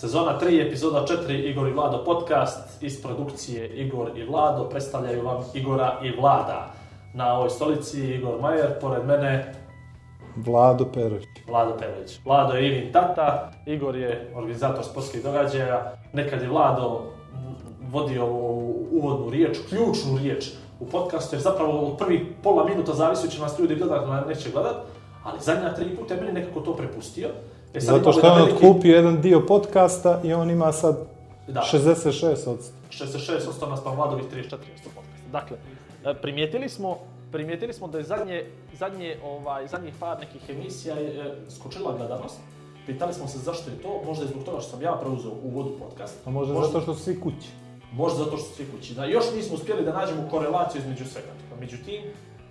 Sezona 3, epizoda 4, Igor i Vlado podcast iz produkcije Igor i Vlado predstavljaju vam Igora i Vlada. Na ovoj stolici Igor Majer, pored mene Vlado Perović. Vlado Perović. Vlado je Ivin tata, Igor je organizator sportskih događaja. Nekad je Vlado vodio ovu uvodnu riječ, ključnu riječ u podcastu, jer zapravo od prvih pola minuta zavisi će nas ljudi gledat, ili neće gledat, ali zadnja tri puta je meni nekako to prepustio. E Zato što jedan on veliki- otkupio jedan dio podcasta i on ima sad Da. 66 od 66% naspram Vladovih 34% podcasta. Dakle, e, primijetili smo primijetili smo da je zadnje, zadnje, ovaj, zadnjih par nekih emisija je e, skočila gledanost. Pitali smo se zašto je to, možda je zbog toga što sam ja preuzeo u vodu podcast. A možda zato što su svi kući. Možda zato što su svi kući. Da, još nismo uspjeli da nađemo korelaciju između svega. Međutim,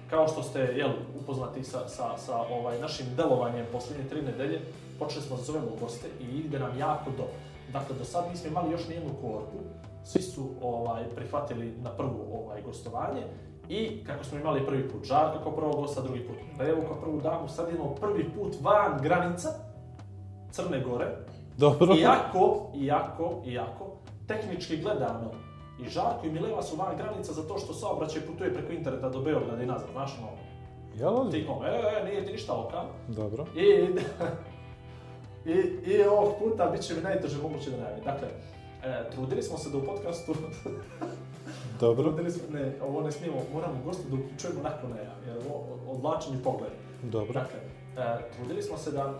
kao što ste jel, upoznati sa, sa, sa ovaj, našim delovanjem posljednje tri nedelje, počeli smo da zovemo goste i ide nam jako dobro. Dakle, do sad nismo imali još nijednu korpu, svi su ovaj, prihvatili na prvu ovaj, gostovanje i kako smo imali prvi put Žarka kao prvog gosta, drugi put Levu kao prvu damu, sad imamo prvi put van granica Crne Gore, Dobro. Iako, iako, iako, tehnički gledano, i Žarko i Mileva su van granica zato što saobraćaj putuje preko interneta do Beograda i nazad, znaš ono, Jel ti kom, e, e, nije ti ništa oka. Dobro. I, i, i ovog puta bit će mi najteže moguće da najavim. Dakle, e, trudili smo se da u podcastu, Dobro. trudili smo, ne, ovo ne smijemo, moramo goste da uključujemo nakon najave, jer ovo odvlačenje pogleda. Dobro. Dakle, e, trudili smo se da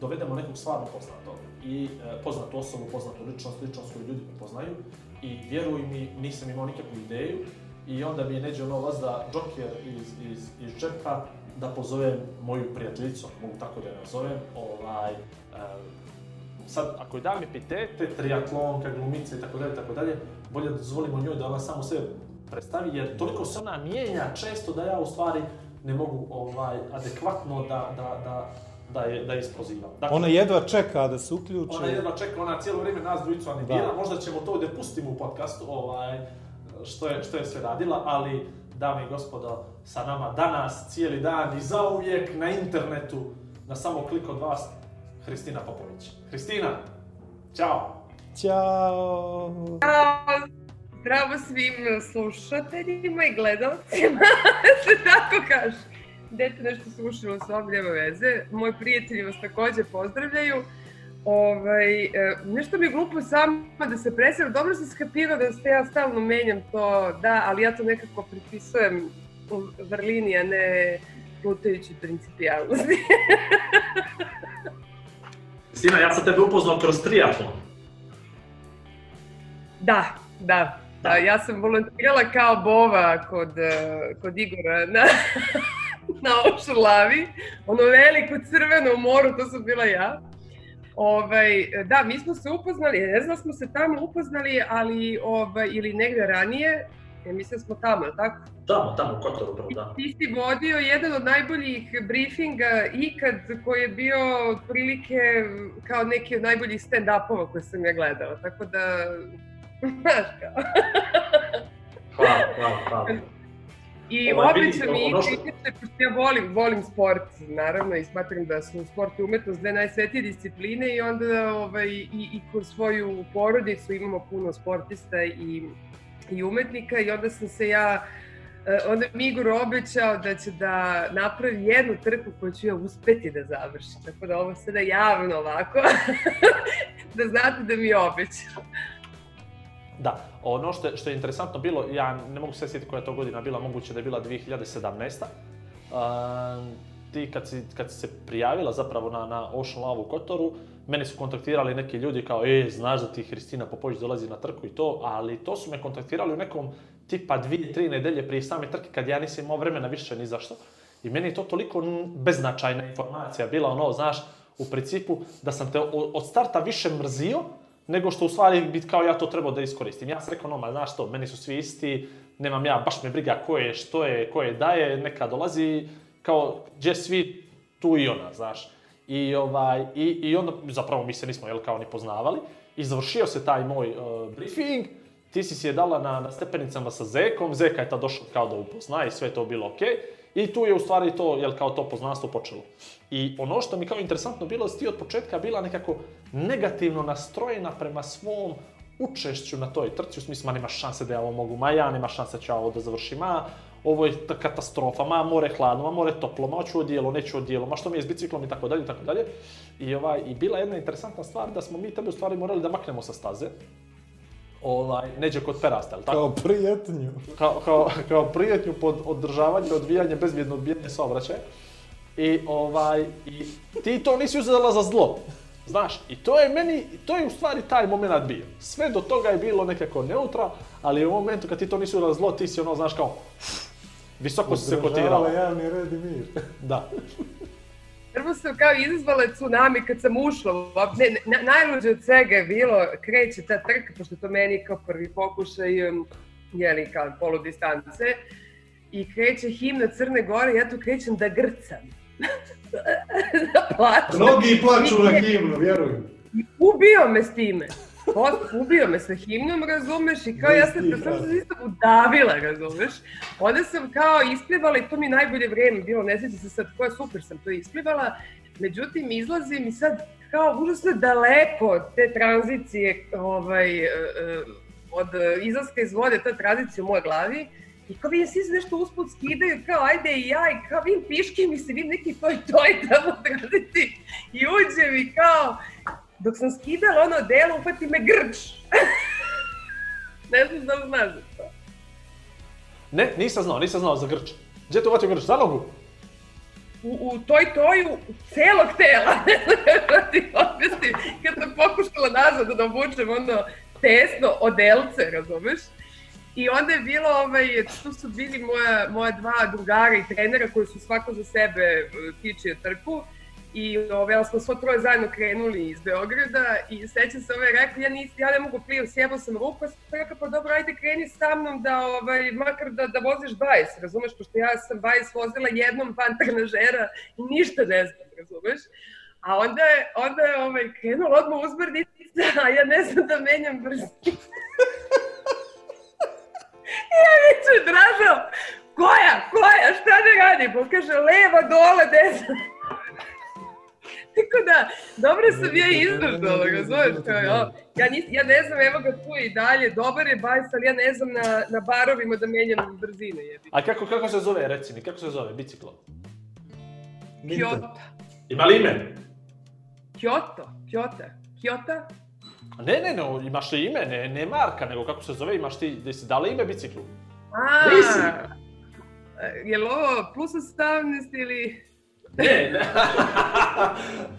dovedemo nekog stvarno poznatog i e, poznatu osobu, poznatu ličnost, ličnost koju ljudi prepoznaju i vjeruj mi, nisam imao nikakvu ideju i onda mi je neđe ono vazda Joker iz, iz, iz džepa da pozovem moju prijateljicu, ako mogu tako da je nazovem, ovaj, e, sad, ako je dam epitete, triatlonka, glumica i tako dalje, tako dalje, bolje da dozvolimo njoj da ona samo sebe predstavi, jer toliko se ona mijenja često da ja u stvari ne mogu ovaj, adekvatno da, da, da, da je, da je isprozivam. Dakle, Ona jedva čeka da se uključi. ona jedva čeka, ona cijelo vrijeme nas dvojicu animira, Da. možda ćemo to da pustimo u podcastu, ovaj, što je, što je sve radila, ali dame i gospodo, sa nama danas, cijeli dan i zauvijek na internetu, na samo klik od vas, Hristina Popović. Hristina, ćao! Ćao. Zdravo svim slušateljima i gledalcima, se tako kaže. Dete nešto slušalo s ovog nema veze. Moji prijatelji vas takođe pozdravljaju. Ovaj, e, nešto mi je glupo samo da se preseram. Dobro sam skapirao da se ja stalno menjam to, da, ali ja to nekako pripisujem u vrlini, a ne plutajući principijalnosti. Hristina, ja sam tebe upoznao kroz triatlon. Da, da. Da, ja sam volontirala kao bova kod, eh, kod Igora na, na Ošulavi. Ono veliko crveno u moru, to sam bila ja. Ovaj, da, mi smo se upoznali, ne znam smo se tamo upoznali, ali ovaj, ili negde ranije, ja mislim da smo tamo, tako? Tamo, tamo, u Kotoru, upravo, da. Ti si vodio jedan od najboljih briefinga ikad koji je bio otprilike kao neki od najboljih stand-upova koje sam ja gledala, tako da, znaš kao. Hvala, hvala, hvala. I Ovaj, obeća mi ono i što- ja volim, volim sport, naravno, i smatram da su sport i umetnost dve najsvetije discipline i onda ovaj, i, i kroz svoju porodicu imamo puno sportista i, i umetnika i onda sam se ja eh, onda mi Igor obećao da će da napravi jednu trku koju ću ja uspeti da završim. Tako da ovo sada javno ovako, da znate da mi je obećao. Da, ono što što je interesantno bilo, ja ne mogu se sjetiti koja je to godina bila, moguće da je bila 2017. Uh, ti kad si, kad si se prijavila zapravo na, na Ocean Love u Kotoru, mene su kontaktirali neki ljudi kao, e, znaš da ti Hristina Popović dolazi na trku i to, ali to su me kontaktirali u nekom tipa dvije, tri nedelje prije same trke kad ja nisam imao vremena više ni zašto. I meni je to toliko beznačajna informacija bila, ono, znaš, u principu da sam te od starta više mrzio nego što u stvari bi kao ja to trebao da iskoristim. Ja sam rekao, no, ma znaš što, meni su svi isti, nemam ja, baš me briga ko je, što je, ko je daje, neka dolazi, kao, gdje svi, tu i ona, znaš. I, ovaj, i, i onda, zapravo mi se nismo, jel, kao ni poznavali. I završio se taj moj uh, briefing, ti si si je dala na, na stepenicama sa Zekom, Zeka je tad došao kao da upozna i sve to bilo okej. I tu je u stvari to, jel, kao to poznanstvo počelo. I ono što mi kao interesantno bilo, ti od početka bila nekako negativno nastrojena prema svom učešću na toj trci, u smislu, ma nema šanse da ja ovo mogu, ma ja nema šanse da ću ja ovo da završim, ma ovo je ta katastrofa, ma more hladno, ma more toplo, ma hoću odijelo, neću odijelo, ma što mi je s biciklom i tako dalje i tako dalje. I, ovaj, I bila jedna interesantna stvar da smo mi tebe u stvari morali da maknemo sa staze, ovaj, neđe kod perasta, ali tako? Kao prijetnju. kao, kao, kao prijetnju pod održavanje, odvijanje, bezbjedno odbijanje saobraćaja. I, ovaj, I ti to nisi uzela za zlo. Znaš, i to je meni, to je u stvari taj moment bio. Sve do toga je bilo nekako neutra, ali u momentu kad ti to nisi uzela za zlo, ti si ono, znaš, kao, visoko si se kotirala. Održavala javni red i mir. Da. Prvo sam kao izazvala tsunami kad sam ušla. u- Ne, ne, najluđe od svega je bilo, kreće ta trka, pošto to meni kao prvi pokušaj, um, jeli kao polu distance, i kreće himna Crne Gore, ja tu krećem da grcam. da plačem. Mnogi plaču na himnu, vjerujem. Ubio me s time. Post, ubio me sa himnom, razumeš, i kao ja sam, Bez sam stiha. se isto udavila, razumeš. Onda sam kao isplivala i to mi je najbolje vreme bilo, ne sjećam se sad koja super sam to isplivala. Međutim, izlazim i sad kao užasno daleko od te tranzicije, ovaj, e, e, od izlaska iz vode, to je tranzicija u mojoj glavi. I kao vidim, svi se nešto usput skidaju, kao ajde i ja, i kao vidim piške mi se, vidim neki toj toj tamo tranziciji. I uđem i kao, dok sam skidala ono delo, uhvati me grč. ne znam da li znaš za to. Ne, nisam znao, nisam znao za grč. Gdje te uvatio grč? Za nogu? U, u toj toju celog tela. Da ti objasnim. Kad sam pokušala nazad da obučem ono tesno odelce, razumeš? I onda je bilo, ovaj, tu su bili moja, moja dva drugara i trenera koji su svako za sebe e, tičio trku. I ovaj, ali smo svo troje zajedno krenuli iz Beograda i sećam se ovaj rekao, ja, nis, ja ne mogu plio, sjebao sam ruku, pa sam rekao, pa dobro, ajde kreni sa mnom da, ovaj, makar da, da voziš bajs, razumeš, pošto ja sam bajs vozila jednom van trenažera i ništa ne znam, razumeš. A onda je, onda je ovaj, krenula odmah uzbrdica, a ja ne znam da menjam brzinu. Ja viću, Dražo, koja, koja, šta da radim? On kaže, leva, dole, desna. Tako da, dobro sam ja izdržala, razumeš? Kao, ja, ja, nis, ja ne znam, evo ga tu i dalje, dobar je bajs, ali ja ne znam na, na barovima da menjam brzine. Jebi. A kako, kako se zove, reci mi, kako se zove biciklo? Kyoto. Ima li ime? Kyoto, Kyoto, Kyoto. Ne, ne, ne, imaš li ime, ne, ne marka, nego kako se zove, imaš ti, da si dala ime biciklu? A, Nisi. je li ovo plus 18 ili... Ne, ne.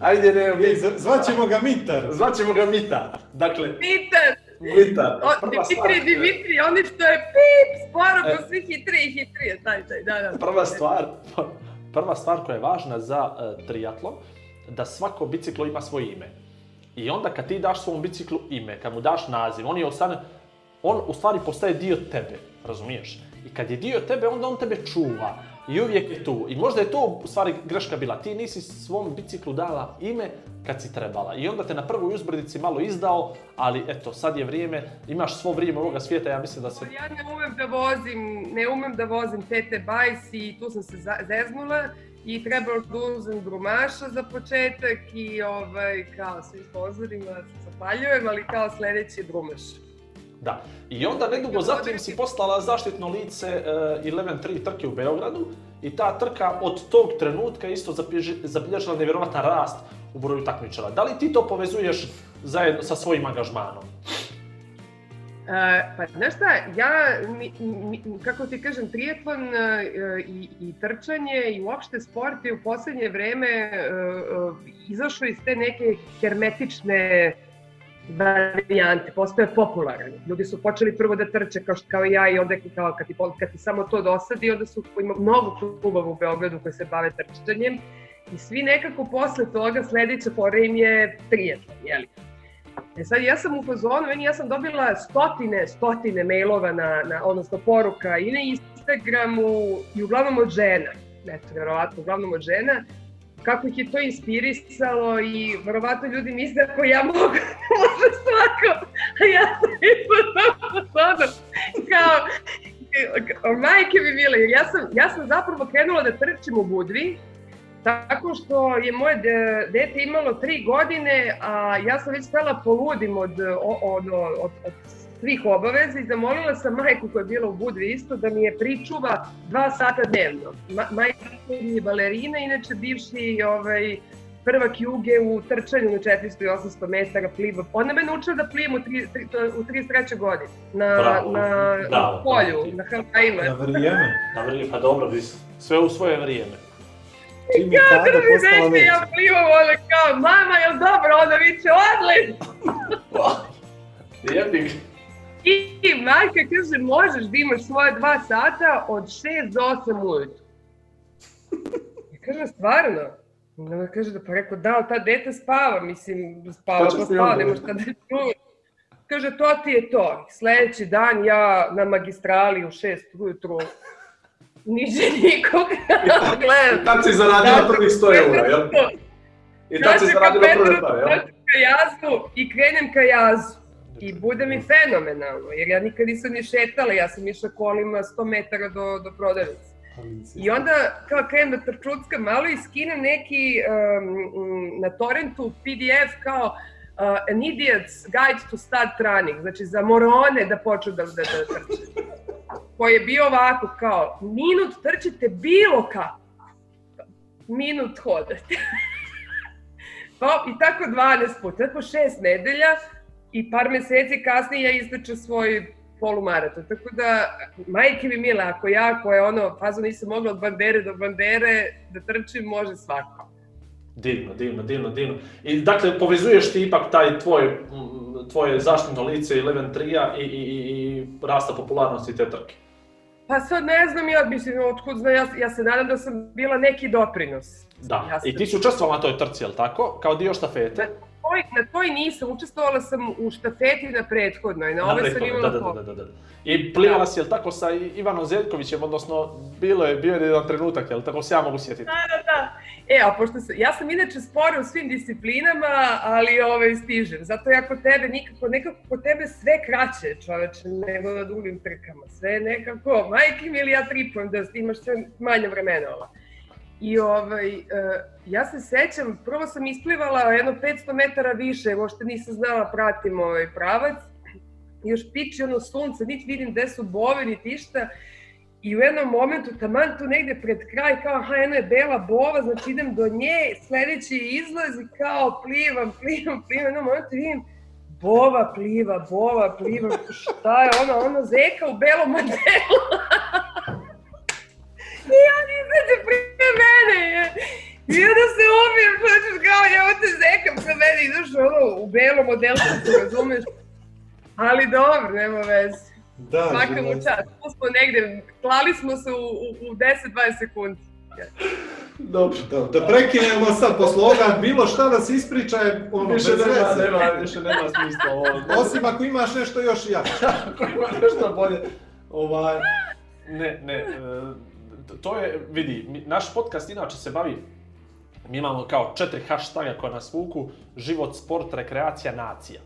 Ajde, ne, mi, Zvaćemo ga Mitar. zvaćemo ga Mita. Dakle, Peter, Mita, o, Dimitri, Dimitri, oni što je pip, sporo, E. pa svi hitrije i hitrije, taj, taj, da, da. prva stvar, prva stvar koja je važna za uh, triatlon, da svako biciklo ima svoje ime. I onda kad ti daš svom biciklu ime, kad mu daš naziv, on je ostane, on u stvari postaje dio tebe, razumiješ? I kad je dio tebe, onda on tebe čuva. I uvijek je tu. I možda je to u stvari greška bila. Ti nisi svom biciklu dala ime kad si trebala. I onda te na prvoj uzbrdici malo izdao, ali eto, sad je vrijeme, imaš svo vrijeme ovoga svijeta, ja mislim da se... Ja ne umem da vozim, ne umem da vozim TT bajs i tu sam se zeznula i trebalo da uzem grumaša za početak i ovaj, kao svim sponsorima se zahvaljujem, ali kao sledeći je grumaš. Da. I onda nedugo zatim si postala zaštitno lice uh, 11-3 trke u Beogradu i ta trka od tog trenutka isto zabilježi- zabilježila nevjerovatan rast u broju takmičara. Da li ti to povezuješ zajedno sa svojim angažmanom? E, pa znaš šta, ja, mi, mi, kako ti kažem, trijetlon e, i, i trčanje i uopšte sport je u poslednje vreme e, izašao iz te neke hermetične varijante, postoje popularan. Ljudi su počeli prvo da trče kao, kao ja i onda kao kad ti, kad ti samo to dosadi, onda su ima mnogo klubova u Beogradu koji se bave trčanjem i svi nekako posle toga sledeća fora im je trijetlon, jeli? E sad ja sam u fazonu, meni ja sam dobila stotine, stotine mailova na, na odnosno poruka i na Instagramu i uglavnom od žena. Eto, verovatno, uglavnom od žena kako ih je to inspirisalo i verovatno ljudi misle ako ja mogu, može svako, a ja sam isto kao, majke mi jer ja sam, ja sam zapravo krenula da trčim u Budvi, tako što je moje de, dete imalo tri godine, a ja sam već stala poludim od, od, od, od, od svih obaveza i zamolila sam majku koja je bila u Budvi isto da mi je pričuva dva sata dnevno. Ma, majka je balerina, inače bivši ovaj, prvak juge u trčanju na 400 i 800 metara pliva. Ona me naučila da plivam u, tri, tri, u 33. godini. Na, Bravo. na Bravo, polju, bravo. na Havajima. Na vrijeme. Na vrijeme, pa dobro, sve u svoje vrijeme. Čim je kada postala reče, ja plivam, ona kao, mama, jel dobro? Onda viče, odlično! Jebi ga. I, I majka kaže, možeš da imaš svoje dva sata od 6 do 8 ujutru. Ja kažem, stvarno? I Ona kaže da pa rekao, da, ali ta dete spava, mislim, spava pa spava, nema šta da čuje. Kaže, to ti je to. Sledeći dan ja na magistrali u 6 ujutru, niže nikog, gledam. Tad si zaradila Da, prvih 100 eura, jel? I tad si zaradila prve pare, jel? jazu i krenem ka jazu. I bude mi fenomenalno, jer ja nikad nisam ni šetala, ja sam išla kolima 100 metara do, do prodavnice. I onda kao krenem da trčuckam malo i skinem neki um, na torrentu PDF kao uh, An Idiot's Guide to Start Running, znači za morone da počnu da, da, da trče. Koji je bio ovako kao, minut trčite bilo kako, minut hodate. pa, I tako 12 puta, tako šest nedelja i par meseci kasnije ja istraču svoj polumaraton. Tako da, majke mi mile, ako ja koja je ono, fazo nisam mogla od bandere do bandere da trčim, može svako. Divno, divno, divno, divno. I dakle, povezuješ ti ipak taj tvoj, tvoje zaštitno lice i Leven 3 i, i, i, i rasta popularnosti te trke. Pa sad ne znam ja, mislim, otkud znam, ja, ja se nadam da sam bila neki doprinos. Da, Ja sam- i ti si učestvovala na toj trci, jel tako? Kao dio štafete? Toj, na toj nisam, učestvovala sam u štafeti na prethodnoj, na, ovoj sam imala da, da, da, da, da. I plivala si, jel tako, sa Ivanom Zeljkovićem, odnosno, bilo je, bio je jedan trenutak, jel tako, se ja mogu sjetiti. Da, da, da. E, a pošto sam, ja sam inače spora u svim disciplinama, ali ovaj, stižem. Zato ja kod tebe nikako, nekako kod tebe sve kraće, čoveče, nego na drugim trkama. Sve nekako, majke mi ili ja tripujem da imaš sve manje vremenova. I ovaj, uh, ja se sećam, prvo sam isplivala jedno 500 metara više, uopšte nisam znala pratim ovaj pravac. I još piči ono sunce, niti vidim gde su bove, niti išta. I u jednom momentu, taman tu negde pred kraj, kao, aha, jedno je bela bova, znači idem do nje, sledeći izlaz i kao plivam, plivam, plivam, jednom momentu vidim, bova pliva, bova pliva, šta je ona, ona zeka u belom modelu. I on izađe prije mene. I onda se ubijem, znači kao, evo te zeka pre mene, ideš ono, u belom modelu, razumeš? Ali dobro, nema veze. Da, Svaka mu čast. Tu smo negde, klali smo se u, u, u 10-20 sekundi. Dobro. Da, da prekinemo sad posle ovoga, bilo šta da se ispriča je ono, bez Više nema, veze. nema, više nema smisla ovo. Osim ako imaš nešto još jače. Ako ima nešto bolje. Ovaj, ne, ne, e, to je, vidi, naš podcast inače se bavi, mi imamo kao četiri hashtaga koja nas vuku, život, sport, rekreacija, nacija.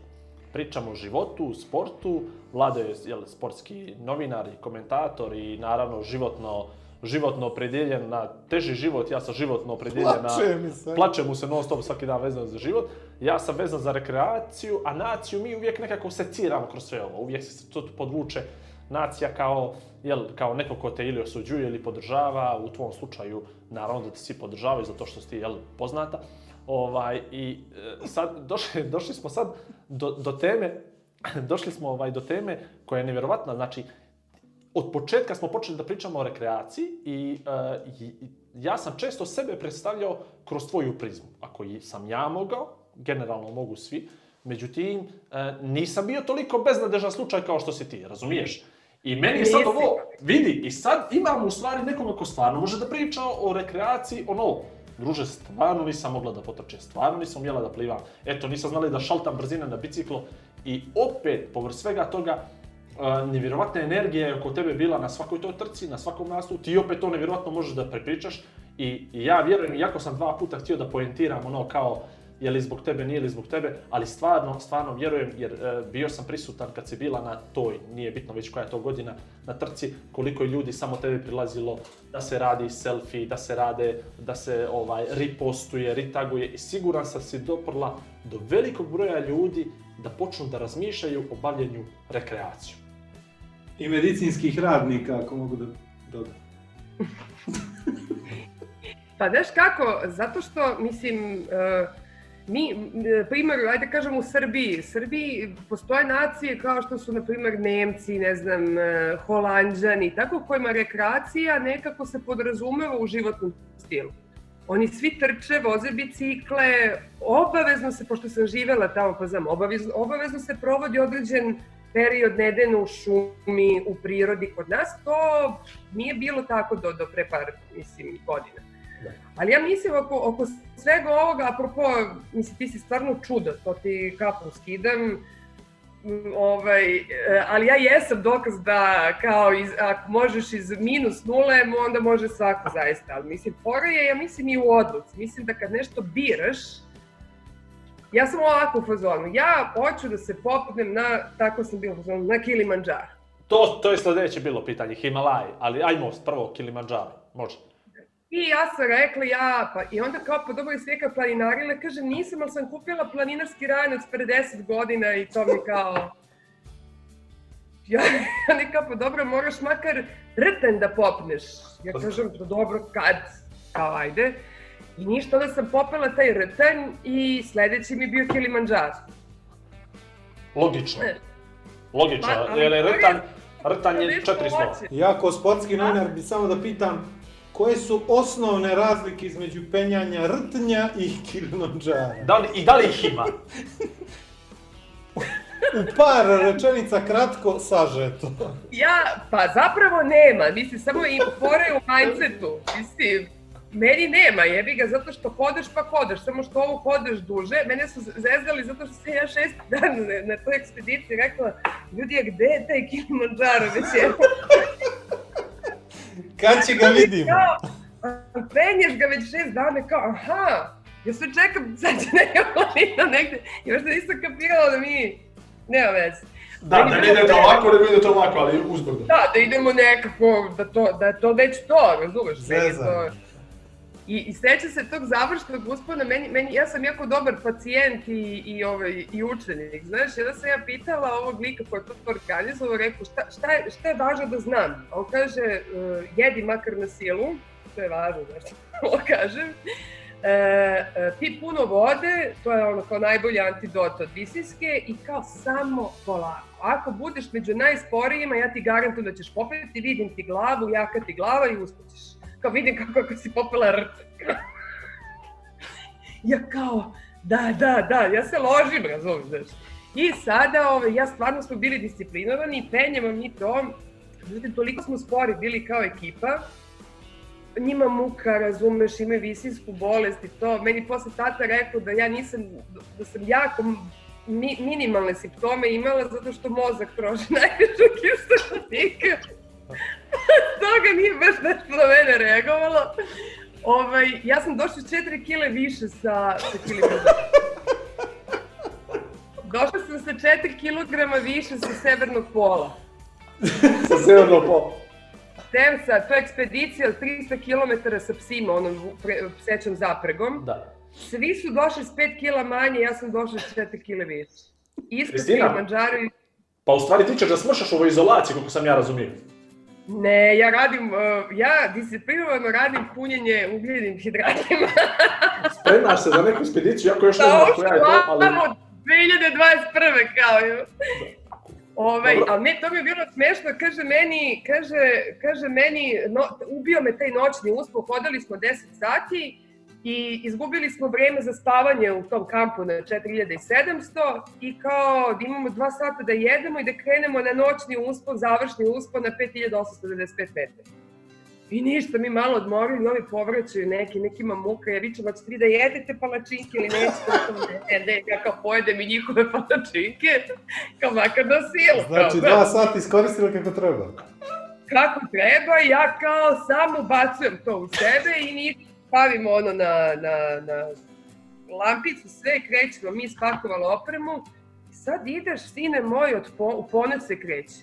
Pričamo o životu, sportu, Vlado je jel, sportski novinar i komentator i naravno životno, životno opredjeljen na teži život, ja sam životno opredjeljen na... Plače mi se. Plače mu se non stop svaki dan vezano za život. Ja sam vezan za rekreaciju, a naciju mi uvijek nekako seciramo kroz sve ovo. Uvijek se to podvuče nacija kao, jel, kao neko ko te ili osuđuje ili podržava, u tvom slučaju naravno da te svi podržavaju zato što si jel, poznata. Ovaj, I e, sad došli, došli smo sad do, do teme, došli smo ovaj, do teme koja je nevjerovatna, znači od početka smo počeli da pričamo o rekreaciji i, uh, i ja sam često sebe predstavljao kroz tvoju prizmu. Ako sam ja mogao, generalno mogu svi, međutim, uh, nisam bio toliko beznadežan slučaj kao što si ti, razumiješ? I meni je sad ovo, vidi, i sad imamo u stvari nekoga ko stvarno može da priča o rekreaciji, ono, druže, stvarno nisam mogla da potrčem, stvarno nisam htjela da plivam. Eto, nisam znala da šaltam brzine na biciklo. I opet, povrh svega toga, uh, nevjerovatna energija je oko tebe bila na svakoj toj trci, na svakom nastupu, ti opet to nevjerovatno možeš da prepričaš. I, i ja vjerujem, iako sam dva puta htio da poentiram ono kao je li zbog tebe, nije li zbog tebe, ali stvarno, stvarno vjerujem, jer e, bio sam prisutan kad si bila na toj, nije bitno već koja je to godina, na trci, koliko je ljudi samo tebi prilazilo da se radi selfie, da se rade, da se ovaj ripostuje, ritaguje i siguran sam si doprla do velikog broja ljudi da počnu da razmišljaju o bavljenju rekreacijom. I medicinskih radnika, ako mogu da dodam. Pa znaš kako, zato što, mislim, uh, mi, primjer, ajde kažem u Srbiji, u Srbiji postoje nacije kao što su, na primjer, Nemci, ne znam, e, Holandžani, tako kojima rekreacija nekako se podrazumeva u životnom stilu. Oni svi trče, voze bicikle, obavezno se, pošto sam živela tamo, pa znam, obavezno, obavezno se provodi određen period nedena u šumi, u prirodi kod nas, to nije bilo tako do, do pre par, mislim, godina. Ali ja mislim oko, oko svega ovoga, apropo, mislim, ti si stvarno čudo, to ti kapu skidam, ovaj, ali ja jesam dokaz da kao iz, ako možeš iz minus nule, onda može svako zaista, ali mislim, fora je, ja mislim i u odluci, mislim da kad nešto biraš, ja sam ovako u fazonu, ja hoću da se popnem na, tako sam bio u fazonu, na Kilimanjaro. To, to je sledeće bilo pitanje, Himalaj, ali ajmo prvo Kilimanjaro, može. I ja sam rekla, ja, pa, i onda kao, pa dobro, jesi neka planinarila, kaže, nisam, ali sam kupila planinarski ranac pre 10 godina i to mi kao, ja, ja kao, pa dobro, moraš makar rten da popneš. Ja kažem, pa dobro, kad? Kao, ajde. I ništa, onda sam popela taj rten i sledeći mi bio Kilimanjaro. Logično. Logično, pa, jer je rtan, rtan je 400. Ja kao sportski novinar bi samo da pitam, koje su osnovne razlike između penjanja rtnja i Kilimanjara? Da li, I da li ih ima? U par rečenica kratko sažeto. Ja, pa zapravo nema, mislim, samo i fore u mindsetu, mislim, meni nema, jebi ga, zato što hodeš pa hodeš, samo što ovo hodeš duže. Mene su zezgali zato što sam ja šest dana na, na toj ekspediciji rekla, ljudi, gde je taj Kilimanjaro već je? Kad će ga vidimo? penješ ga već šest dana, kao, aha, ja sve čekam, sad će neka planina negde, i možda nisam kapirala da mi, nema veze. Da, da ne idete ovako, nego idete ovako, ali uzbrdo. Da, da idemo nekako, da, to, da je to već to, razumeš? Zezanje. I, i seća se tog završnog uspona, meni, meni, ja sam jako dobar pacijent i, i, ovaj, i učenik, znaš, jedna sam ja pitala ovog lika koji je to organizovao, rekao šta, šta, je, šta je važno da znam? A on kaže, uh, jedi makar na silu, to je važno, znaš, ovo kažem. E, e, pi puno vode, to je ono kao najbolji antidot od visiske i kao samo polako. Ako budeš među najsporijima, ja ti garantujem da ćeš popeti, vidim ti glavu, jaka ti glava i uspećeš kao vidim kako, kako si popela rt. ja kao, da, da, da, ja se ložim, razumiješ. I sada, ove, ja stvarno smo bili disciplinovani, penjemo mi to, međutim, toliko smo spori bili kao ekipa, njima muka, razumeš, imaju visinsku bolest i to. Meni posle tata rekao da ja nisam, da sam jako mi, minimalne simptome imala zato što mozak troši najveću kiselnika. Toga nije baš nešto na mene reagovalo. Ovaj, ja sam došla 4 kile više sa, sa kilograma. Došla sam sa 4 kilograma više sa severnog pola. sa severnog pola. Temsa, to je ekspedicija od 300 km sa psima, onom psećom zapregom. Da. Svi su došli s 5 kila manje, ja sam došla s 4 kile više. Ispred Kilimanjaro i... Pa u stvari ti ćeš da smršaš ovoj izolaciji, kako sam ja razumio. Ne, ja radim, uh, ja disciplinovano radim punjenje ugljenim hidratima. Spremaš se za neku ekspediciju, jako još ne znam koja je to, ali... Samo 2021. kao je. Ovaj, ali ne, to mi je bilo smešno, kaže meni, kaže, kaže meni, no, ubio me taj noćni uspon, hodali smo 10 sati, i izgubili smo vreme za spavanje u tom kampu na 4700 i kao da imamo dva sata da jedemo i da krenemo na noćni uspon, završni uspon na 5895 metara. I ništa, mi malo odmorili, ovi povraćaju neki, nekima muka, ja vičem, hoćete vi da jedete palačinke ili nećete, kao, ne, ne, ja kao pojedem i njihove palačinke, kao makar da silu. Znači, kao, dva sata iskoristila kako treba. kako treba, ja kao samo ubacujem to u sebe i ni stavimo ono na, na, na lampicu, sve krećemo, mi spakovali opremu sad ideš, sine moj, od po, u ponoć se kreće.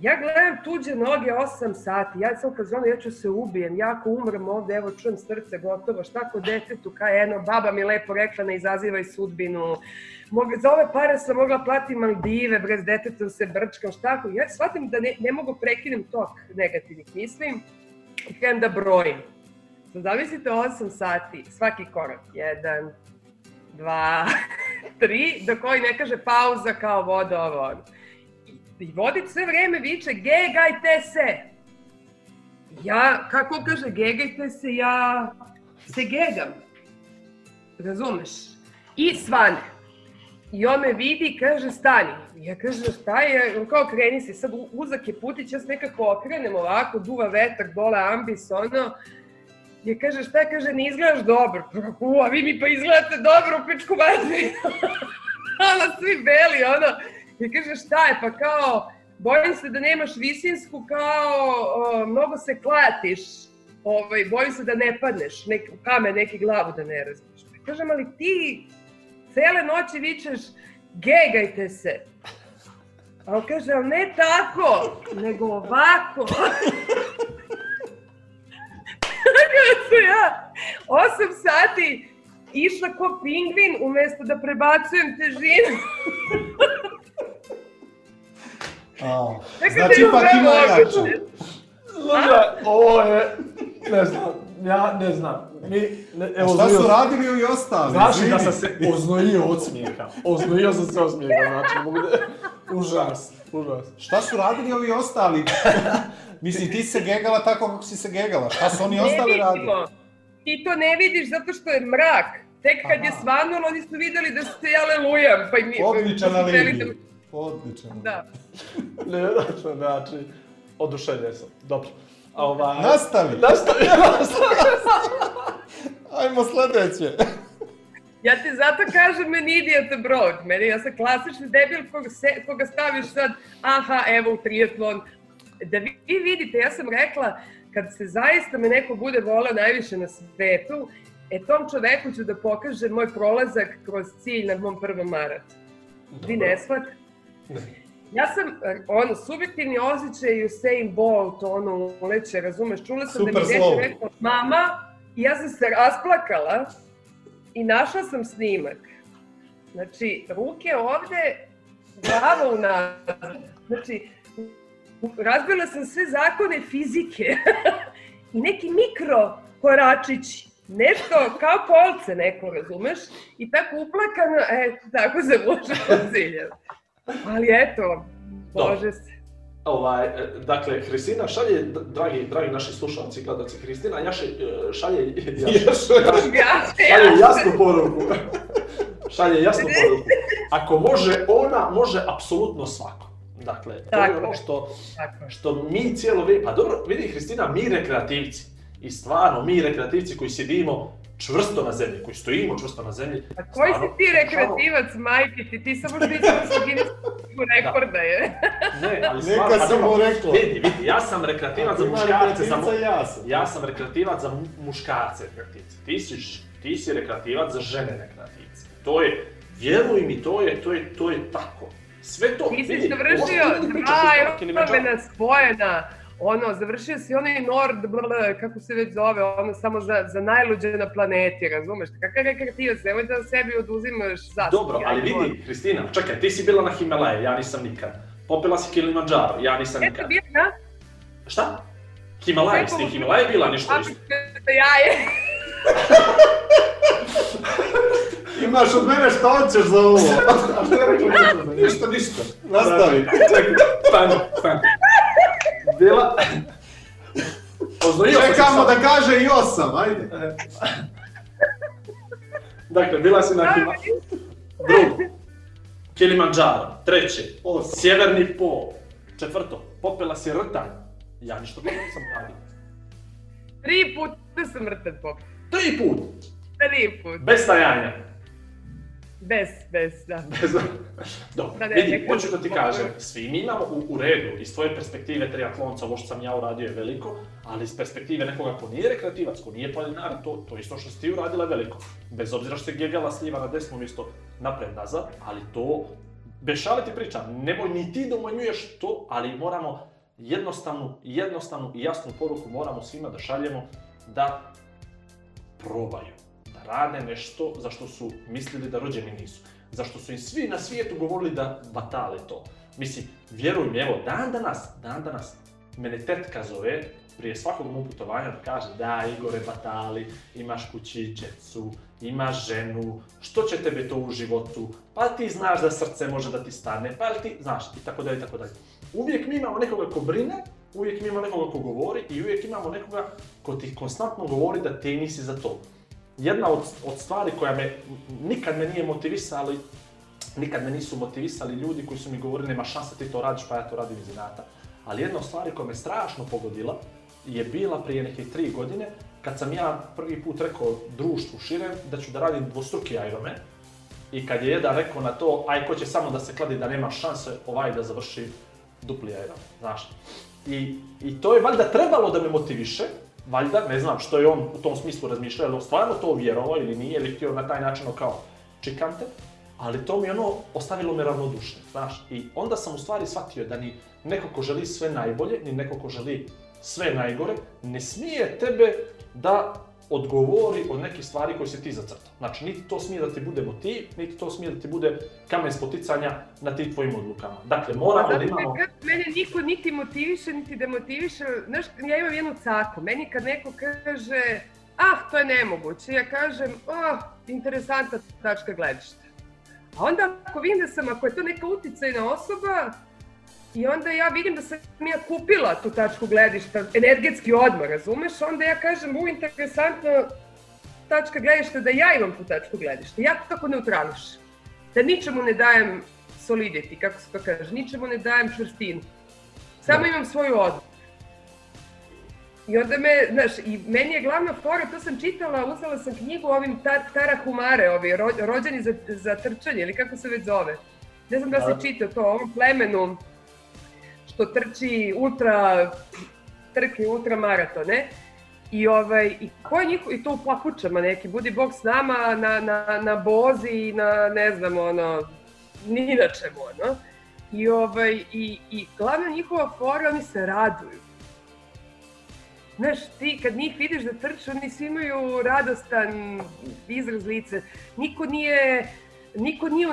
Ja gledam tuđe noge 8 sati, ja sam kazano, ja ću se ubijem, ja ako umrem ovde, evo čujem srce gotovo, šta ko detetu, kaj eno, baba mi lepo rekla, ne izazivaj sudbinu, Mogu, za ove pare sam mogla platiti Maldive, brez detetom se brčkam, šta ako, ja shvatim da ne, ne mogu prekinem tok negativnih mislim i krenem da brojim. Zamislite 8 sati, svaki korak, jedan, dva, tri, do koji ne kaže pauza kao voda, ovo. I, i vodit sve vreme viče, gegajte se! Ja, kako kaže, gegajte se, ja se gegam. Razumeš? I svane. I on me vidi i kaže stani. Ja kažem šta je, kao kreni se, sad uzak je putić, ja se nekako okrenem ovako, duva vetak, dole ambis, ono. Ja kaže šta, kaže ne izgledaš dobro. U, a vi mi pa izgledate dobro u pičku mazi. ono, svi beli, ono. Ja kaže šta je, pa kao, bojim se da nemaš visinsku, kao, o, mnogo se klatiš. Ovaj, bojim se da ne padneš, nek, u kamen neki glavu da ne razbiš. Ja kažem, ali ti cele noći vičeš gegajte se. A on kaže, ali ne tako, nego ovako. Tako da sam ja 8 sati išla ko pingvin umesto da prebacujem težinu. A, znači ipak ima jaču. moguće. Slušaj, ovo je, ne znam, ja ne znam. Mi, ne, evo, šta su radili ovi ostali? Znaš li da sam se oznojio od smijeha? Oznojio sam se od smijeha, znači, mogu da... Užas, užas. Šta su radili ovi ostali? Mislim, ti si se gegala tako kako si se gegala. Šta su oni Ne ostali radili? Ti to ne vidiš zato što je mrak. Tek kad je Aha. svanulo, oni su videli da se ja lelujam. Pa i mi, Odličan pa su hteli alibi. da- Odličan. Da. Nevjerojatno, znači, oduševljen sam. Dobro. A ovaj... Nastavi. Nastavi, nastavi. Ajmo sledeće. Ja ti zato kažem meni idiot abroad. Meni, ja sam klasični debil koga, se, koga staviš sad, aha, evo u triatlon. Da vi, vi vidite, ja sam rekla, kad se zaista me neko bude voleo najviše na svetu, e tom čoveku ću da pokažem moj prolazak kroz cilj na mom prvom maratu. Vi ne shvatate? Ja sam, ono, subjektivni osjećaj Usain Bolt, ono, uleće, razumeš, čula sam da Super mi dete rekao mama i ja sam se rasplakala i našla sam snimak. Znači, ruke ovde, glava unazad. Znači, razbila sam sve zakone fizike i neki mikro koračići. Nešto kao kolce neko, razumeš? I tako uplakano, e, tako se može do cilja. Ali eto, može se. Ovaj, e, dakle, Hristina šalje, dragi, dragi naši slušalci, gledalci, Hristina jaše, e, šalje, jaše, Ja, šalje jasnu poruku. šalje jasnu poruku. Ako može ona, može apsolutno svako. Dakle, to je ono što, što mi cijelo vrijeme, pa dobro, vidi Hristina, mi rekreativci, i stvarno mi rekreativci koji sjedimo čvrsto na zemlji, koji stojimo čvrsto na zemlji. A koji si ti rekreativac, majke ti? Ti samo što nisi ušao Guinness rekorda je. Ne, ali Neka stvarno, si dobro, mu rekla. Vidi, vidi, ja sam rekreativac za muškarce, za, mu- ja sam. ja sam rekreativac za mu- muškarce rekreativce. Ti si, ti si rekreativac za žene rekreativce. To je, vjeruj mi, to je, to je, to je tako. Sve to, Ti si vidi, ljudi pričaju, dva. Ironmana spojena, ono, završio si onaj Nord, blablabla, kako se već zove, ono, samo za, za najluđe na planeti, razumeš? Kakav rekreativac, nemoj da sebi oduzimaš zasluge. Dobro, ali vidi, Hristina, čekaj, ti si bila na Himalaje, ja nisam nikad. Popila si Kilimanjaro, ja nisam Eto nikad. bio na Šta? Himalaje, si Himalaje bila ništa isto? papice jaje. Imaš od mene šta hoćeš za ovo? A što je rekla? ništa, ništa. Nastavi. Čekaj, stani, stani. Bila... Sam se Čekamo da kaže i osam, ajde. Dakle, bila si na Hima... Drugo. Kilimanjaro. Treće. Osam. Sjeverni pol. Četvrto. Popela si rtanj. Ja ništa drugo nisam radio. Tri puta sam mrtav pop. Tri put, Tri put. bez stajanja. Bez, bez, da. Bez... Dobro, Da, ne, vidi, hoću da ti kažem, svi mi imamo u, u redu, iz tvoje perspektive triatlonca, ovo što sam ja uradio je veliko, ali iz perspektive nekoga ko nije rekreativac, ko nije planinar, to, to isto što si ti uradila je veliko. Bez obzira što se gegala sliva na desno mjesto napred nazad, ali to, bez šale ti pričam, nemoj ni ti da umanjuješ to, ali moramo jednostavnu, jednostavnu i jasnu poruku moramo svima da šaljemo da probaju, da rade nešto za što su mislili da rođeni nisu. Zašto su im svi na svijetu govorili da batale to. Mislim, vjeruj mi, evo, dan danas, dan danas, mene tetka zove prije svakog mog putovanja da kaže da Igore batali, imaš kućićecu, imaš ženu, što će tebe to u životu, pa ti znaš da srce može da ti stane, pa ti znaš, i tako dalje, i tako dalje. Uvijek mi imamo nekoga ko brine, uvijek mi imamo nekoga ko govori i uvijek imamo nekoga ko ti konstantno govori da ti nisi za to. Jedna od, od stvari koja me nikad me nije motivisala, nikad me nisu motivisali ljudi koji su mi govorili nema šanse ti to radiš pa ja to radim iz inata. Ali jedna od stvari koja me strašno pogodila je bila prije neke tri godine kad sam ja prvi put rekao društvu širem da ću da radim dvostruki Ironman. I kad je jedan rekao na to, aj ko će samo da se kladi da nema šanse ovaj da završi dupli Ironman, znaš. I, I to je valjda trebalo da me motiviše, valjda, ne znam što je on u tom smislu razmišljao, je on stvarno to vjerovao ili nije, ili htio na taj način kao čikam te, ali to mi ono ostavilo me ravnodušnim, znaš. I onda sam u stvari shvatio da ni neko ko želi sve najbolje, ni neko ko želi sve najgore, ne smije tebe da odgovori od nekih stvari koje si ti zacrtao. Znači, niti to smije da ti bude motiv, niti to smije da ti bude kamen spoticanja na tim tvojim odlukama. Dakle, moramo da Zato imamo... kad mene niko niti motiviše, niti demotiviše. Znaš, ja imam jednu caku. Meni kad neko kaže, ah, to je nemoguće, ja kažem, oh, interesantna tačka gledišta. A onda ako vidim da sam, ako je to neka uticajna osoba, i onda ja vidim da sam ja kupila tu tačku gledišta, energetski odmor, razumeš? Onda ja kažem, u, interesantno tačka gledišta, da ja imam tu tačku gledišta. Ja to tako neutrališem. Da ničemu ne dajem solidity, kako se to kaže, ničemu ne dajem čvrstinu. Samo Da. imam svoju odluku. I onda me, znaš, i meni je glavna fora, to sam čitala, uzela sam knjigu ovim tar, Tara Humare, ovi ro, rođeni za, za trčanje, ili kako se već zove. Ne znam da Da. se čita to, o ovom plemenu što trči ultra trke, ultra maratone. I, ovaj, i ko je njihov, i to u papučama neki, budi bog s nama na, na, na bozi i na, ne znam, ono, ni na čemu, ono. I, ovaj, i, i glavna njihova fora, oni se raduju. Znaš, ti kad njih vidiš da trče, oni svi imaju radostan izraz lice. Niko nije, niko nije,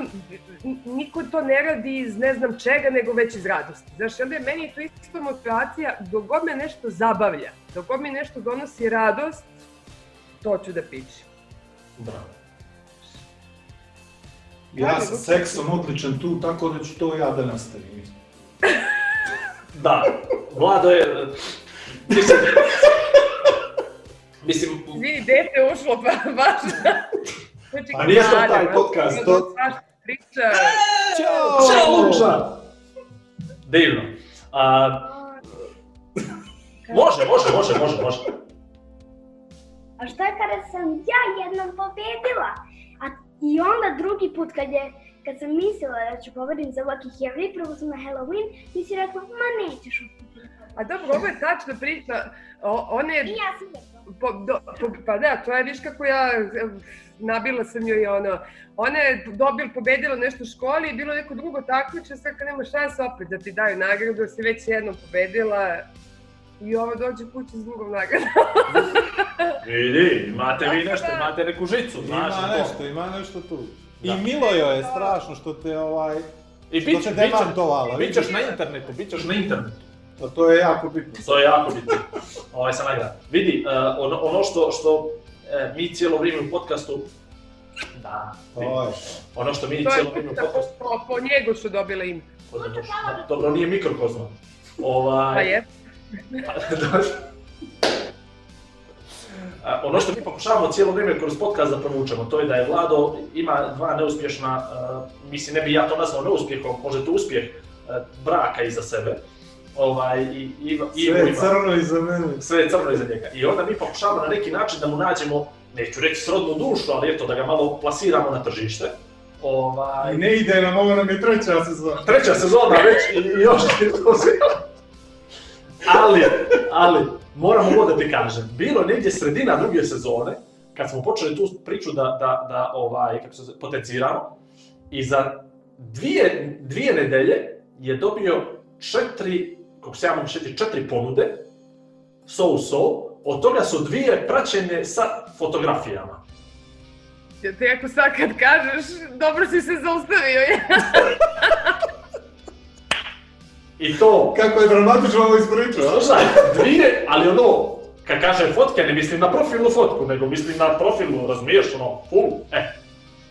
niko to ne radi iz ne znam čega, nego već iz radosti. Znaš, onda je meni to isto motivacija, dok god me nešto zabavlja, dok god mi nešto donosi radost, to ću da pićem. Bravo. Ja sam seksom odličan tu, tako da ću to ja da nastavim. Da, Vlado je... Mislim, mislim Izvini, dete ušlo, pa baš... Znači, A nije to taj podcast, to- Priča. Ćao! Ćao, Luča! Divno. A, može, može, može, može, može. A šta kada sam ja jednom pobedila? A i onda drugi put kad je kad sam mislila da ću pobedim za Lucky i prvo sam na Halloween, ti si rekla, ma nećeš uspjeti. A dobro, ovo je tačna priča. O, one, I ja sam rekla. Po, do, po, pa da, to je, viš kako ja, nabila sam joj ono, ona je dobila, pobedila nešto u školi i bilo neko drugo takmiče, sad kad nema šanse opet da ti daju nagradu, da si već jednom pobedila i ovo dođe kući s drugom nagradom. Vidi, imate vi nešto, imate neku žicu, znaš Ima to. nešto, ima nešto tu. I Da. milo joj je strašno što te ovaj... I Što bit, te bit, demantovala, bit ćeš vidiš? na internetu, bit ćeš na internetu. A to je jako bitno. To je jako bitno. Ovaj sam nagrada. Vidi, uh, ono, ono što, što e, mi cijelo vrijeme u podcastu Da, vidi. Oj. ono što mi To je cijelo vrijeme u po, podcastu... po, po njegu su dobile ime. Dobro, nije mikrokozma. Ovaj, Pa je. A, ono što mi pokušavamo cijelo vrijeme kroz podcast da provučemo, to je da je Vlado ima dva neuspješna, uh, mislim ne bi ja to nazvao neuspjehom, možda to uspjeh uh, braka iza sebe. Ovaj, i, i, Sve je crno iza mene. sve je crno iza njega. I onda mi pokušavamo na neki način da mu nađemo, neću reći srodnu dušu, ali eto da ga malo plasiramo na tržište. Ovaj, Ne ide nam, ovo nam je treća sezona. treća sezona već i, još je to sve. Ali, ali, moram ovo da ti kažem, bilo je negdje sredina druge sezone, kad smo počeli tu priču da, da, da ovaj, kako se potenciramo, i za dvije, dvije nedelje je dobio četiri, kako se ja mogu šetiti, četiri ponude, so-so, od toga su dvije praćene sa fotografijama. Ja ti ako sad kad kažeš, dobro si se zaustavio. I to, Kako je dramatično ovo ispričao. Slušaj, dvije, ali ono, kad kažem fotke, ne mislim na profilnu fotku, nego mislim na profilnu, razumiješ, ono, full, e.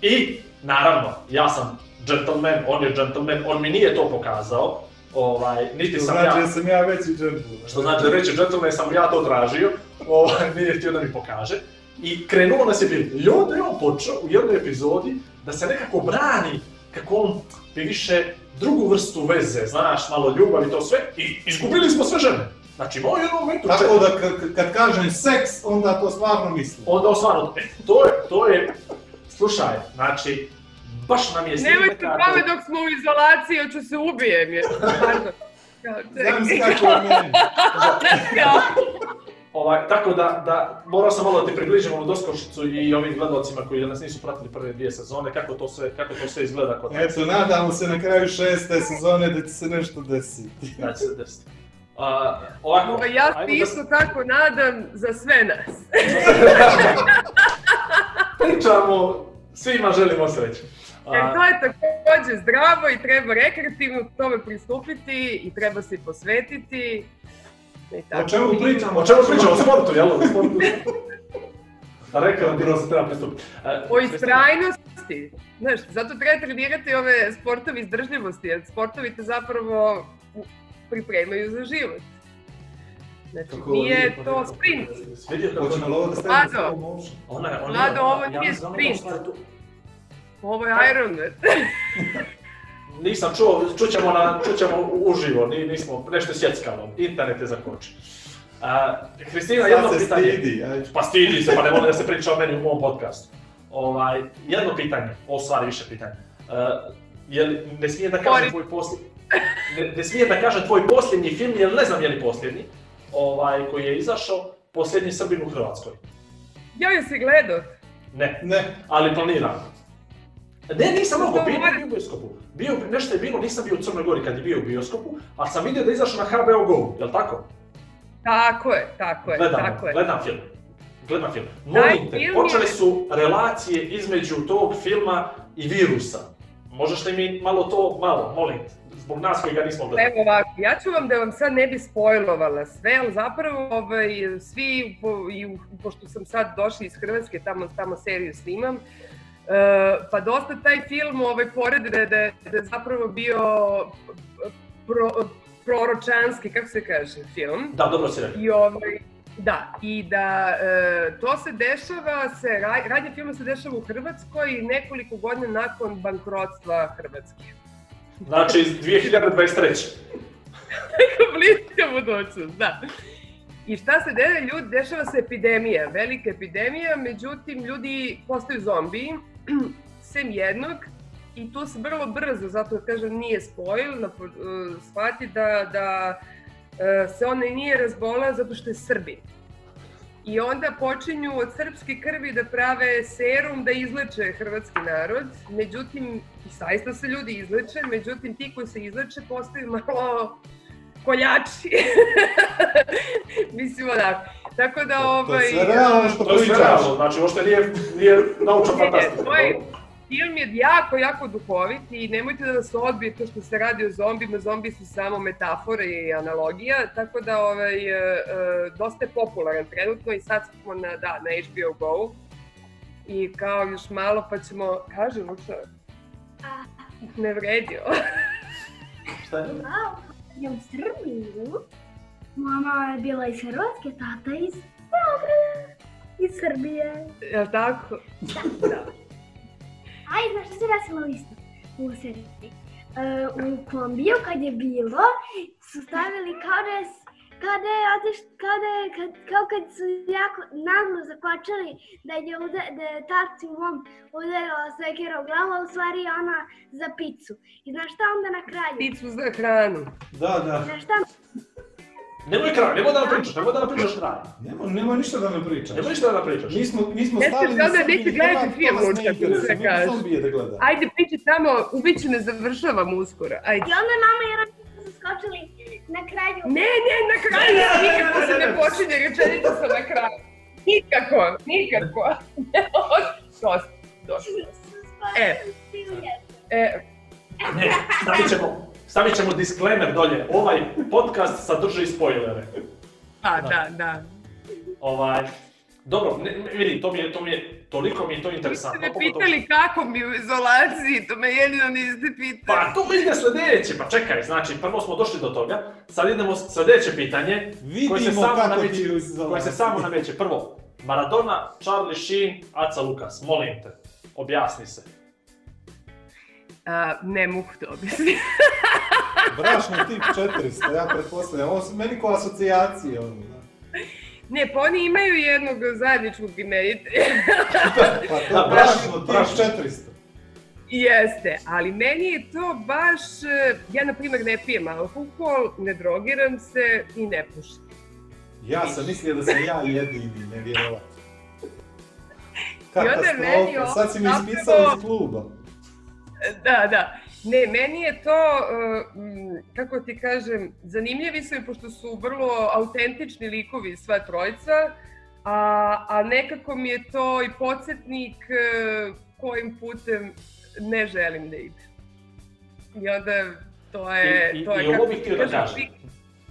I, naravno, ja sam gentleman, on je gentleman, on mi nije to pokazao, ovaj, niti sam znači ja, da sam ja veći džentleman. što znači da reći gentleman sam ja to tražio, ovaj, nije htio da mi pokaže. I krenulo nas je bilo, i onda je on počeo u jednoj epizodi da se nekako brani kako on bi više drugu vrstu veze, znaš, malo ljubav i to sve, i izgubili smo sve žene. Znači, imao u jednom momentu Tako četiri. da kad, kad kažem seks, onda to stvarno mislim. Onda stvarno, e, to je, to je, slušaj, znači, baš nam je s njim Nemojte nekako- pame dok smo u izolaciji, hoću se ubijem. Je. Pardon. Kao, Znam čekaj. kako je meni. Ovaj, tako da, da, morao sam malo da ti približim ovu doskočicu i ovim gledalcima koji nas nisu pratili prve dvije sezone, kako to sve, kako to sve izgleda kod nas. Eto, nadamo se na kraju šeste sezone da će se nešto desiti. Da će se desiti. A, ovako, Ovaj, ja se da isto tako nadam za sve nas. pričamo, svima želimo sreću. Jer A, to je također zdravo i treba rekreativno tome pristupiti i treba se posvetiti. I tako. O čemu pričamo? o čemu pričamo? O sportu, jel? O sportu. Rekao se treba pristupiti. A, O istrajnosti. Znaš, zato treba trenirati ove sportove izdržljivosti, jer sportovi te zapravo pripremaju za život. Znači, Kako nije to sprint. Hoćemo li ovo da stavimo je- Vlado, ovo nije da sprint. Ovo je Ironman. Nisam čuo, čućemo, na, čućemo uživo, ni, nismo, nešto sjeckalo, internet je zakočio. A, Kristina, jedno se pitanje. stidi, ajde. Pa stidi se, pa ne volim da se priča o meni u mom podcastu. Ovaj, jedno pitanje, o stvari više pitanje. Uh, jel, ne smije da kažem tvoj posljednji, ne, ne smije da kažem tvoj posljednji film, jer ne znam je li posljednji, ovaj, koji je izašao, posljednji Srbin u Hrvatskoj. Ja si gledao. Ne, Ne, ali planiram. Ne, nisam mogo, bio, bio u bioskopu. Bio, nešto je bilo, nisam bio u Crnoj Gori kad je bio u bioskopu, ali sam vidio da je izašao na HBO Go, jel tako? Tako je, tako je, Gledam, tako je. gledam film. Gledam film. Molim te, film počele je- su relacije između tog filma i virusa. Možeš li mi malo to, malo, molim te, zbog nas koji ga nismo gledali. Evo ovako, ja ću vam da vam sad ne bi spojlovala sve, ali zapravo ovaj, svi, po, i, pošto sam sad došla iz Hrvatske, tamo, tamo seriju snimam, pa dosta taj film ovaj, pored da, da, da je zapravo bio pro, proročanski, kako se kaže, film. Da, dobro si rekao. I ovaj, da, i da e, to se dešava, se, ra- radnje filma se dešava u Hrvatskoj nekoliko godina nakon bankrotstva Hrvatske. Znači, iz 2023. Neka bliska budućnost, da. I šta se dede, ljudi, dešava se epidemija, velika epidemija, međutim ljudi postaju zombiji, sem jednog, i tu se vrlo brzo, zato kažem nije po- uh, shvati da, da uh, se on nije razbolao zato što je Srbin. I onda počinju od srpske krvi da prave serum da izleče hrvatski narod. Međutim, i zaista se ljudi izleče, međutim ti koji se izleče postaju malo koljači. Mislim onako. Tako da to je ovaj... sve realno što To je sve pričaš. realno, znači uopšte nije, nije ne, fantastika. to je- Film je jako, jako duhovit i nemojte da se odbije to što se radi o zombima, zombi su samo metafora i analogija, tako da ovaj, e, e, dosta je popularan trenutno i sad smo na, da, na HBO Go. I kao još malo pa ćemo, kaže Luča, A, ne vredio. Šta je? wow, u Srbiju. Mama je bila iz Hrvatske, tata iz Beograda. Iz Srbije. Jel tako? Da. A i znaš što se desilo isto u seriji? u kombiju kad je bilo, su stavili kao da je, s- kao da je otiš, kao da je, kad, kao kad su jako naglo zakočili da je, uda, da je taci u mom udarila sekira u glavu, a u stvari je ona za picu. I znaš šta onda na kraju? Picu za hranu. Da, da. Znaš šta Nemoj kraj, nemoj da nam pričaš, nemoj da nam pričaš kraj. Nema, nema ništa da me pričaš. Nemoj ništa da nam pričaš. Mi smo, mi smo stali na onda Srbiji neće gledati ne uopšte, interesuje, da kažeš. zombije da. Ajde, priči tamo, ubiće ne završavamo uskoro. Ajde. I onda mama i Rona su skočili na kraju. Ne, ne, na kraju Ne, ne, ne, nikako ne, se ne, ne ne. počinje rečenica sa na kraju. Nikako, nikako. Dosta, dosta. E. E, Ne, stavit ćemo, stavit ćemo disclaimer dolje. Ovaj podcast sadrži spoilere. pa, da, da. Ovaj, dobro, ne, ne, vidi, to mi je, to mi je, toliko mi je to Ste interesantno. me pogotovo- pitali kako mi u izolaciji, to me jedino niste pitali. Pa to ide sljedeće, pa čekaj, znači prvo smo došli do toga, sad idemo s- sljedeće pitanje koje se Vidimo samo nameće, koje se samo nameće. Prvo, Maradona, Charlie Sheen, Aca Lukas, molim te, objasni se. A, ne mogu to objasniti. Brašni tip 400, ja pretpostavljam. Ovo su meni ko asocijacije. Ono. Ne, pa oni imaju jednog zajedničkog imenitelja. Pa to Da, je brašno brašno, tip brašno. 400. Jeste, ali meni je to baš, ja na primjer ne pijem alkohol, ne drogiram se i ne pušim. Ja sam mislio da sam ja jedini, nevjerovatno. Katastrofa, sad si mi ispisao iz kluba. Da, da. Ne, meni je to, m, kako ti kažem, zanimljivi su mi pošto su vrlo autentični likovi sva trojica, a, a nekako mi je to i podsjetnik e, kojim putem ne želim da idem. I onda to je... I, i, to je i ovo kako bih ti htio da kažem.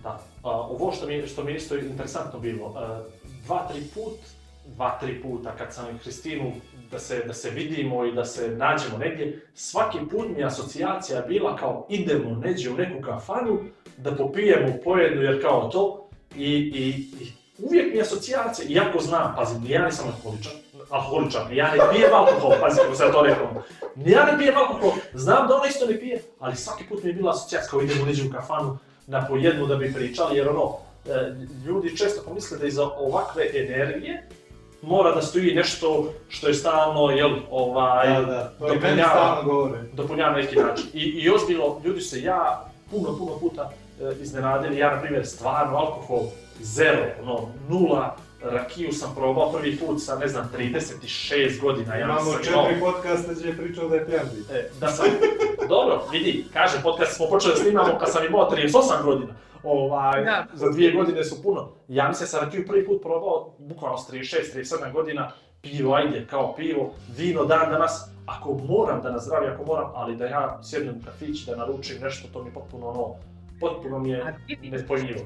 Da, a, ovo što mi, što mi isto interesantno bilo, a, dva, tri put, dva, tri puta kad sam i Kristinu da se, da se vidimo i da se nađemo negdje, svaki put mi asocijacija bila kao idemo neđe u neku kafanu, da popijemo po jednu jer kao to, i, i, i uvijek mi asocijacija, iako znam, pazi, ni ja nisam alkoholičan, alkoholičan, ja ne pijem alkohol, pazi kako sam to rekao, ja ne pijem alkohol, znam da ona isto ne pije, ali svaki put mi je bila asocijacija kao idemo neđe u kafanu, na po jednu da bi pričali, jer ono, e, ljudi često pomisle da iza ovakve energije mora da stoji nešto što je stalno, jel, ovaj, Da, da, to dopunjava, dopunjava na neki način. I, I ozbiljno, ljudi se ja puno, puno puta e, iznenadili, ja na primjer stvarno alkohol zero, ono, nula, rakiju sam probao prvi put sa, ne znam, 36 godina, ja Imamo sam četiri imao- podcasta gdje je pričao da je pijan. E, da sam, dobro, vidi, kažem, podcast smo počeli da snimamo kad sam imao 38 godina. Ovaj, Da. za dvije godine su puno. Ja mislim sam rakiju prvi put probao, bukvalno s 36, 37 godina, pivo, ajde, kao pivo, vino dan danas, ako moram da nazdravim, ako moram, ali da ja sjednem u kafić, da naručim nešto, to mi je potpuno ono, potpuno mi je nespojljivo.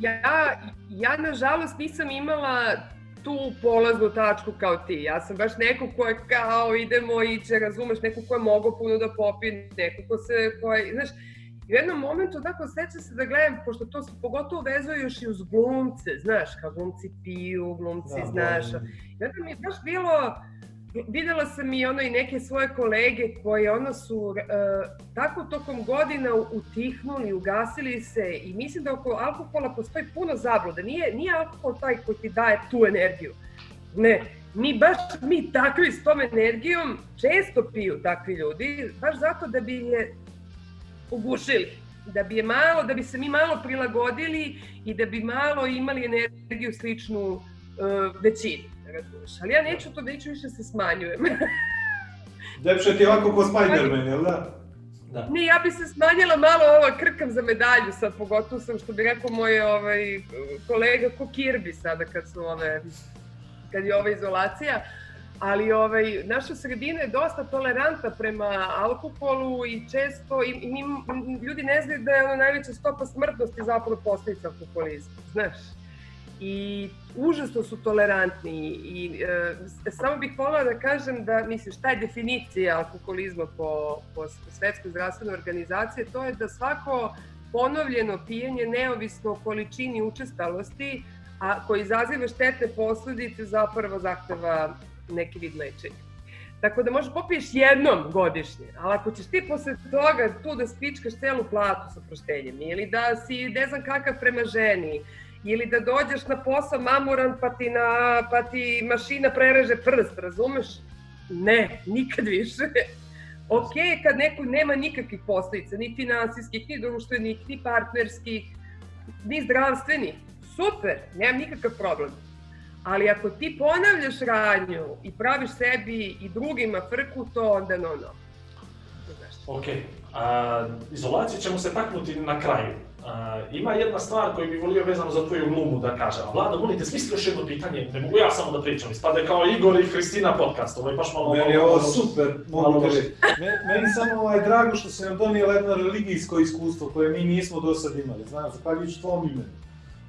Ja, ja nažalost nisam imala tu polaznu tačku kao ti. Ja sam baš neko ko je kao idemo i će, razumeš, neko ko je mogao puno da popije, neko ko se, ko je, znaš, i u jednom momentu tako seća se da gledam, pošto to se pogotovo vezuje još i uz glumce, znaš, kao glumci piju, glumci, Da, znaš, da. i onda mi je baš bilo, videla sam i ono i neke svoje kolege koje ono su e, tako tokom godina utihnuli, ugasili se i mislim da oko alkohola postoji puno zabluda. Nije, nije alkohol taj koji ti daje tu energiju. Ne, mi baš mi takvi s tom energijom često piju takvi ljudi, baš zato da bi je ugušili. Da bi je malo, da bi se mi malo prilagodili i da bi malo imali energiju sličnu uh, većini. razumeš. Ali ja neću to, neću više se smanjujem. Depše ti ovako ko Spider-Man, jel da? Da. Ne, ja bi se smanjila malo ovo, krkam za medalju sad, pogotovo sam, što bi rekao moj ovaj, kolega, ko Kirby sada kad su ove, kad je ova izolacija. Ali ovaj, naša sredina je dosta tolerantna prema alkoholu i često, i, i mi, ljudi ne znaju da je ono najveća stopa smrtnosti zapravo posljedica alkoholizma, znaš. I užasno su tolerantni i e, samo bih voljela da kažem da, misliš, šta je definicija alkoholizma po, po Svetskoj zdravstvenoj organizaciji, to je da svako ponovljeno pijenje neovisno o količini učestalosti, a koji izaziva štetne posledice zapravo zahteva neki vid lečenja. Tako da možeš popiješ jednom godišnje, ali ako ćeš ti posle toga tu da spičkaš celu platu sa proštenjem, ili da si ne znam kakav prema ženi, ili da dođeš na posao mamuran pa ti, na, pa ti mašina prereže prst, razumeš? Ne, nikad više. Ok, kad neko nema nikakvih posledica, ni finansijskih, ni društvenih, ni partnerskih, ni zdravstvenih, super, nemam nikakav problem. Ali ako ti ponavljaš radnju i praviš sebi i drugima frku, to onda no no. Ok, a, izolaciju ćemo se taknuti na kraju. A, ima jedna stvar koju bih volio vezano za tvoju glumu da kažem. Vlada, molim te, smisli još jedno pitanje, ne mogu ja samo da pričam, ispade kao Igor i Hristina podcast, ovo je baš malo... Meni je ovo malo- super, malo mogu loše. reći. Me- Meni samo ovaj drago što se nam donijela jedno religijsko iskustvo koje mi nismo do sad imali, znaš, zahvaljujući tvom imenu.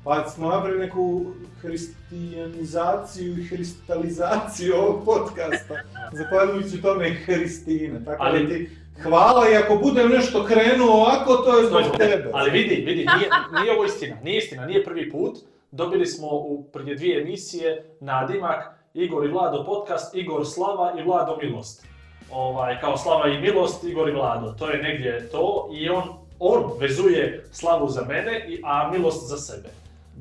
Pa smo napravili neku hristijanizaciju i hristalizaciju ovog podcasta, zahvaljujući tome Hristine. Tako Ali- da ti hvala i ako budem nešto krenuo ovako, to je zbog tebe. Ali vidi, vidi, nije, nije ovo istina, nije istina, nije prvi put. Dobili smo u prije dvije emisije nadimak Igor i Vlado podcast, Igor Slava i Vlado Milost. Ovaj, kao Slava i Milost, Igor i Vlado. To je negdje to i on, on vezuje Slavu za mene, i- a Milost za sebe.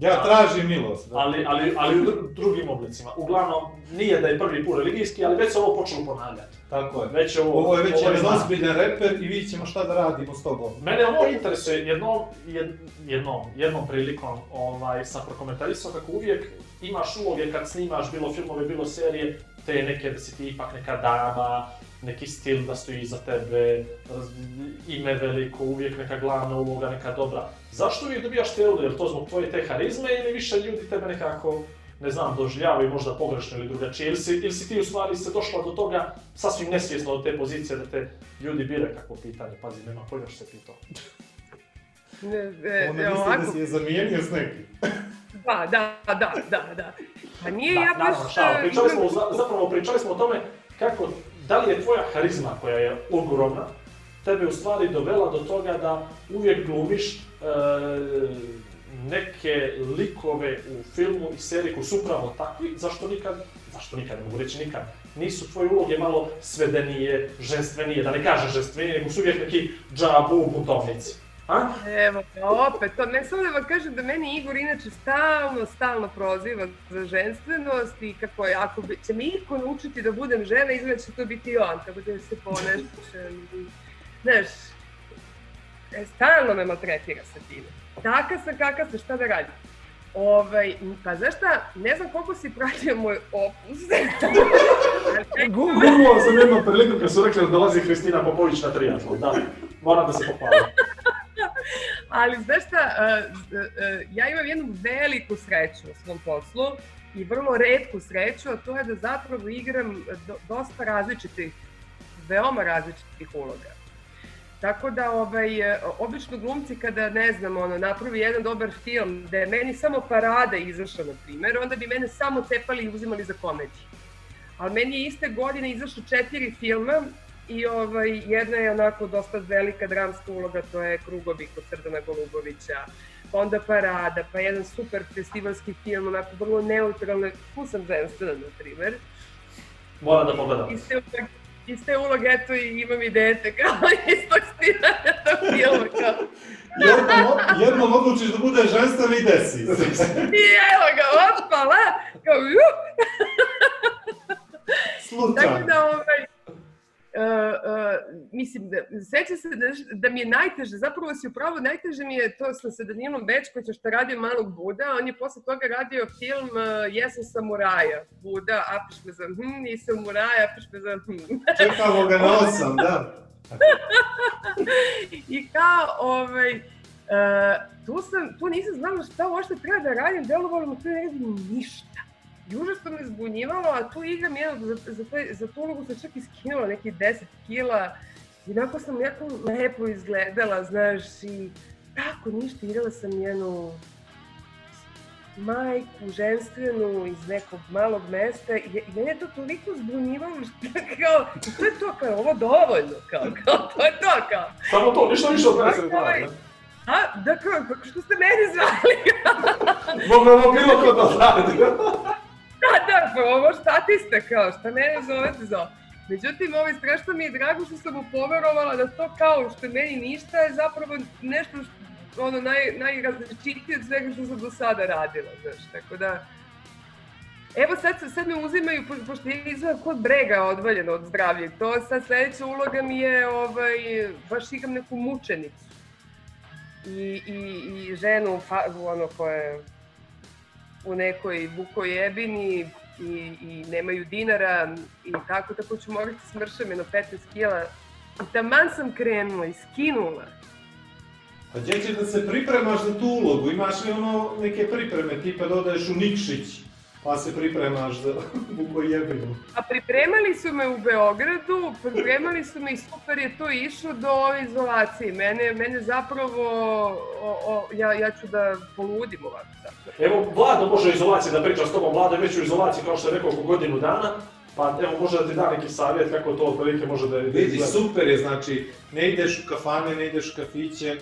Ja tražim milost. Da. Ali, ali, ali u dru- drugim oblicima. Uglavnom, nije da je prvi put religijski, ali već se ovo počelo ponavljati. Tako je. Već ovo, Ovo je već jedan znak. ozbiljan reper i vidit ćemo šta da radimo s tobom. Mene ovo interesuje jednom, jed, jednom, jednom prilikom ovaj, sam prokomentarisao kako uvijek imaš uloge kad snimaš bilo filmove, bilo serije, te neke da si ti ipak neka dama, neki stil da stoji iza tebe, ime veliko, uvijek neka glavna uloga, neka dobra. Zašto uvijek dobijaš te uloge? Je li to zbog tvoje te harizme ili više ljudi tebe nekako, ne znam, doživljavaju možda pogrešno ili drugačije? Ili si, ili si ti u stvari se došla do toga sasvim nesvjesno od te pozicije da te ljudi biraju kakvo pitanje? Pazi, nema pojma što se pitao. Ne, e, Onda misli ovako, da si je zamijenio s nekim. da, da, da, da, da. Pa nije Da, ja baš... naravno, šala. e, Pričali smo, za- zapravo pričali smo o tome kako, da li je tvoja harizma koja je ogromna, tebe u stvari dovela do toga da uvijek glumiš e, neke likove u filmu i seriji koji su upravo takvi, zašto nikad, zašto nikad, ne mogu reći nikad, nisu tvoje uloge malo svedenije, ženstvenije, da ne kažem ženstvenije, nego su uvijek neki džabu buntovnici. A? Evo, pa opet, to ne samo da vam kažem da meni Igor inače stalno, stalno proziva za ženstvenost i kako je, ako će me iko naučiti da budem žena, izgleda će to biti on, kako da se ponešćem. Znaš, e, stalno me maltretira sa time. Taka sam, kakav sam, šta da radim? Ovaj, pa znaš šta, ne znam koliko si pratio moj opus. Googlao sam jednom priliku kad su rekli da dolazi Hristina Popović na triatlon, da, moram da se pohvalim. Ali znaš šta, uh, uh, ja imam jednu veliku sreću u svom poslu i vrlo redku sreću, a to je da zapravo igram do, dosta različitih, veoma različitih uloga. Tako da, ovaj, e, obično glumci kada, ne znam, ono, napravi jedan dobar film, da je meni samo parada izašla, na primjer, onda bi mene samo cepali i uzimali za komediju. Ali meni je iste godine izašlo četiri filma i ovaj, jedna je onako dosta velika dramska uloga, to je Krugovi kod Srdana Golubovića, pa onda Parada, pa jedan super festivalski film, onako vrlo neutralne, tu sam ženstvena, na primer. Moram da pogledam. Iste uloge, iste uloge, eto i imam i dete, kao iz tog snimanja tog filma, kao. Jednom, jednom odlučiš da bude ženstven i desi. I evo ga, otpala, kao, juh! Tako Slučajno. da, ovaj, mislim, da, seća se da, da mi je najteže, zapravo si upravo najteže mi je to sa Danilom Bečkovićem što radio Malog Buda, on je posle toga radio film uh, Jesam samuraja, Buda, apiš me za hm, nisam muraja, apiš me za hm. Čekamo ga na osam, da. I kao, ovaj, uh, tu, sam, tu nisam znala šta uopšte treba da radim, delovalo mi tu ne radim ništa. I užasno me zbunjivalo, a tu igram jedno, za, za, taj, za tu ulogu sam čak i skinula nekih 10 kila. I onako sam jako lepo izgledala, znaš, i tako ništa, igrala sam jednu majku ženstvenu iz nekog malog mesta i i mene je to toliko zbunjivalo što kao, to je to, kao, ovo dovoljno, kao, kao, to je to, kao. Samo to, ništa više od mene se ne. A, da kao, što ste mene zvali? Moglo ovo bilo ko to radi. da, da, pa ovo statista, kao, šta mene zovete za? Međutim, ovaj, strašno mi je drago što sam mu poverovala da to kao što meni ništa je zapravo nešto što, ono, naj, najrazličitije od svega što sam do sada radila, znaš, tako da... Evo sad, sad me uzimaju, po, pošto je izgleda kod brega odvaljeno od zdravlja, to sad sledeća uloga mi je, ovaj, baš igram neku mučenicu. I, i, i ženu, fa, ono, koja je u nekoj bukojebini i, i nemaju dinara i tako, tako ću morati smršam jedno 15 kila. I taman sam krenula i skinula. A gdje ćeš da se pripremaš za tu ulogu? Imaš li ono neke pripreme, tipa dodaješ u Nikšić, pa se pripremaš za bukojebinu? A pripremali su me u Beogradu, pripremali su me i super je to išlo do ove izolacije. Mene, mene zapravo, o, o, ja, ja ću da poludim ovako. Dakle. Evo, Vlado može u izolaciji da priča s tobom, Vlado je već u izolaciji, kao što je rekao, oko godinu dana. Pa evo, može da ti da neki savjet kako to otprilike može da... Vidi, izgleda. super je, znači, ne ideš u kafane, ne ideš u kafiće,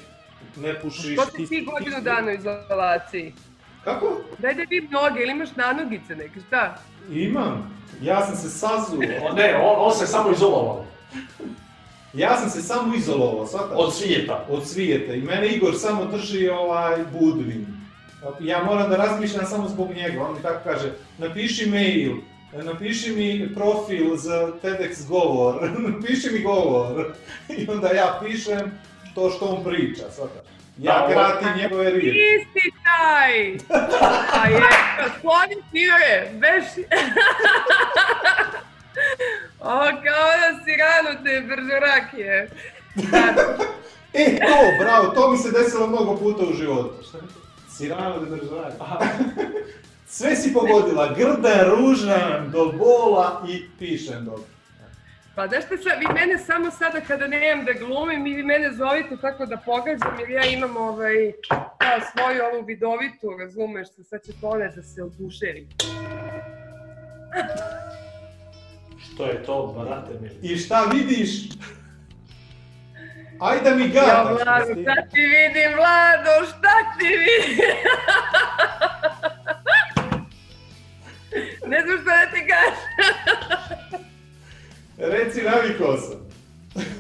ne pušiš... Što ti ti godinu dana u izolaciji? Kako? Daj da vidim noge, ili imaš nanogice neke, šta? Imam. Ja sam se sazuo. O, Ne, on, on se samo izolovao. Ja sam se samo izolovao, svataš? Od svijeta. od svijeta i mene Igor samo drži ovaj Budvin. Ja moram da razmišljam samo zbog njega, on mi tako kaže, napiši mail, napiši mi profil za TEDx govor, napiši mi govor. I onda ja pišem to što on priča, svataš. Ja kratim njegove riječi. Isti taj! A je, skloni sire, beši. o, kao da si rano te bržorakije. E, to, bravo, to mi se desilo mnogo puta u životu. To? Sirano da državaj. Sve si pogodila, grda, ružan, do bola i pišem dobro. Pa znaš šta sad, vi mene samo sada kada nemam da glumim, vi mene zovite tako da pogađam, jer ja imam ovaj, kao svoju ovu vidovitu, razumeš se, sad će to ne da se oduševi. Što je to, brate mili? I šta vidiš? Aj da mi Ja, gadaš. Vlado, Kristi. šta ti vidim, Vlado, šta ti vidim? ne znam šta da ti kažem. Reci, navikao sam.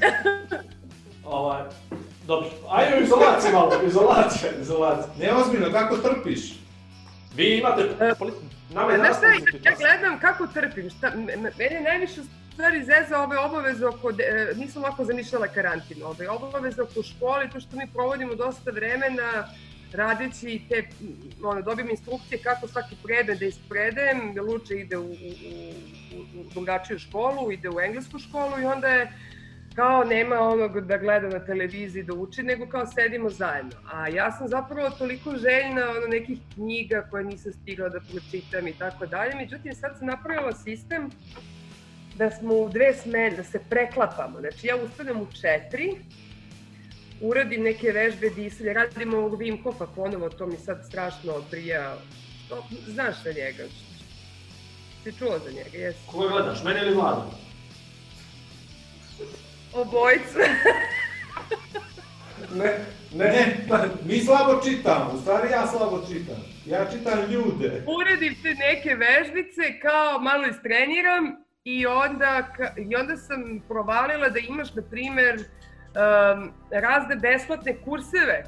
Ovaj, dobro, ajde u izolaciji malo, izolacija, izolacija. Neozbiljno, kako trpiš? Vi imate... Nama je Znaš šta, nastavnici ja gledam kako trpim, šta, m- m- mene najviše stvari zeza ove obaveze oko, de- e, nisam ovako zamišljala karantin, ove obaveze oko škole, to što mi provodimo dosta vremena, radeći te, ono, dobijem instrukcije kako svaki predmet da ispredajem, Luče ide u, u, u, u drugačiju školu, ide u englesku školu i onda je kao nema onog da gleda na televiziji da uči, nego kao sedimo zajedno. A ja sam zapravo toliko željna ono, nekih knjiga koje nisam stigla da pročitam i tako dalje. Međutim, sad sam napravila sistem da smo u dve smene, da se preklapamo. Znači, ja ustanem u četiri, uradim neke vežbe diselje, radim ovog Wim Hofa ponovo, to mi sad strašno prija. To, znaš za njega? Si čuo za njega, jesi? Koga gledaš, mene ili Vladu? Obojica. Ne, Ne, mi slabo čitamo, u stvari ja slabo čitam. Ja čitam ljude. uradim te neke vežbice, kao malo istreniram i onda, ka- i onda sam provalila da imaš, na primer, um, razne besplatne kurseve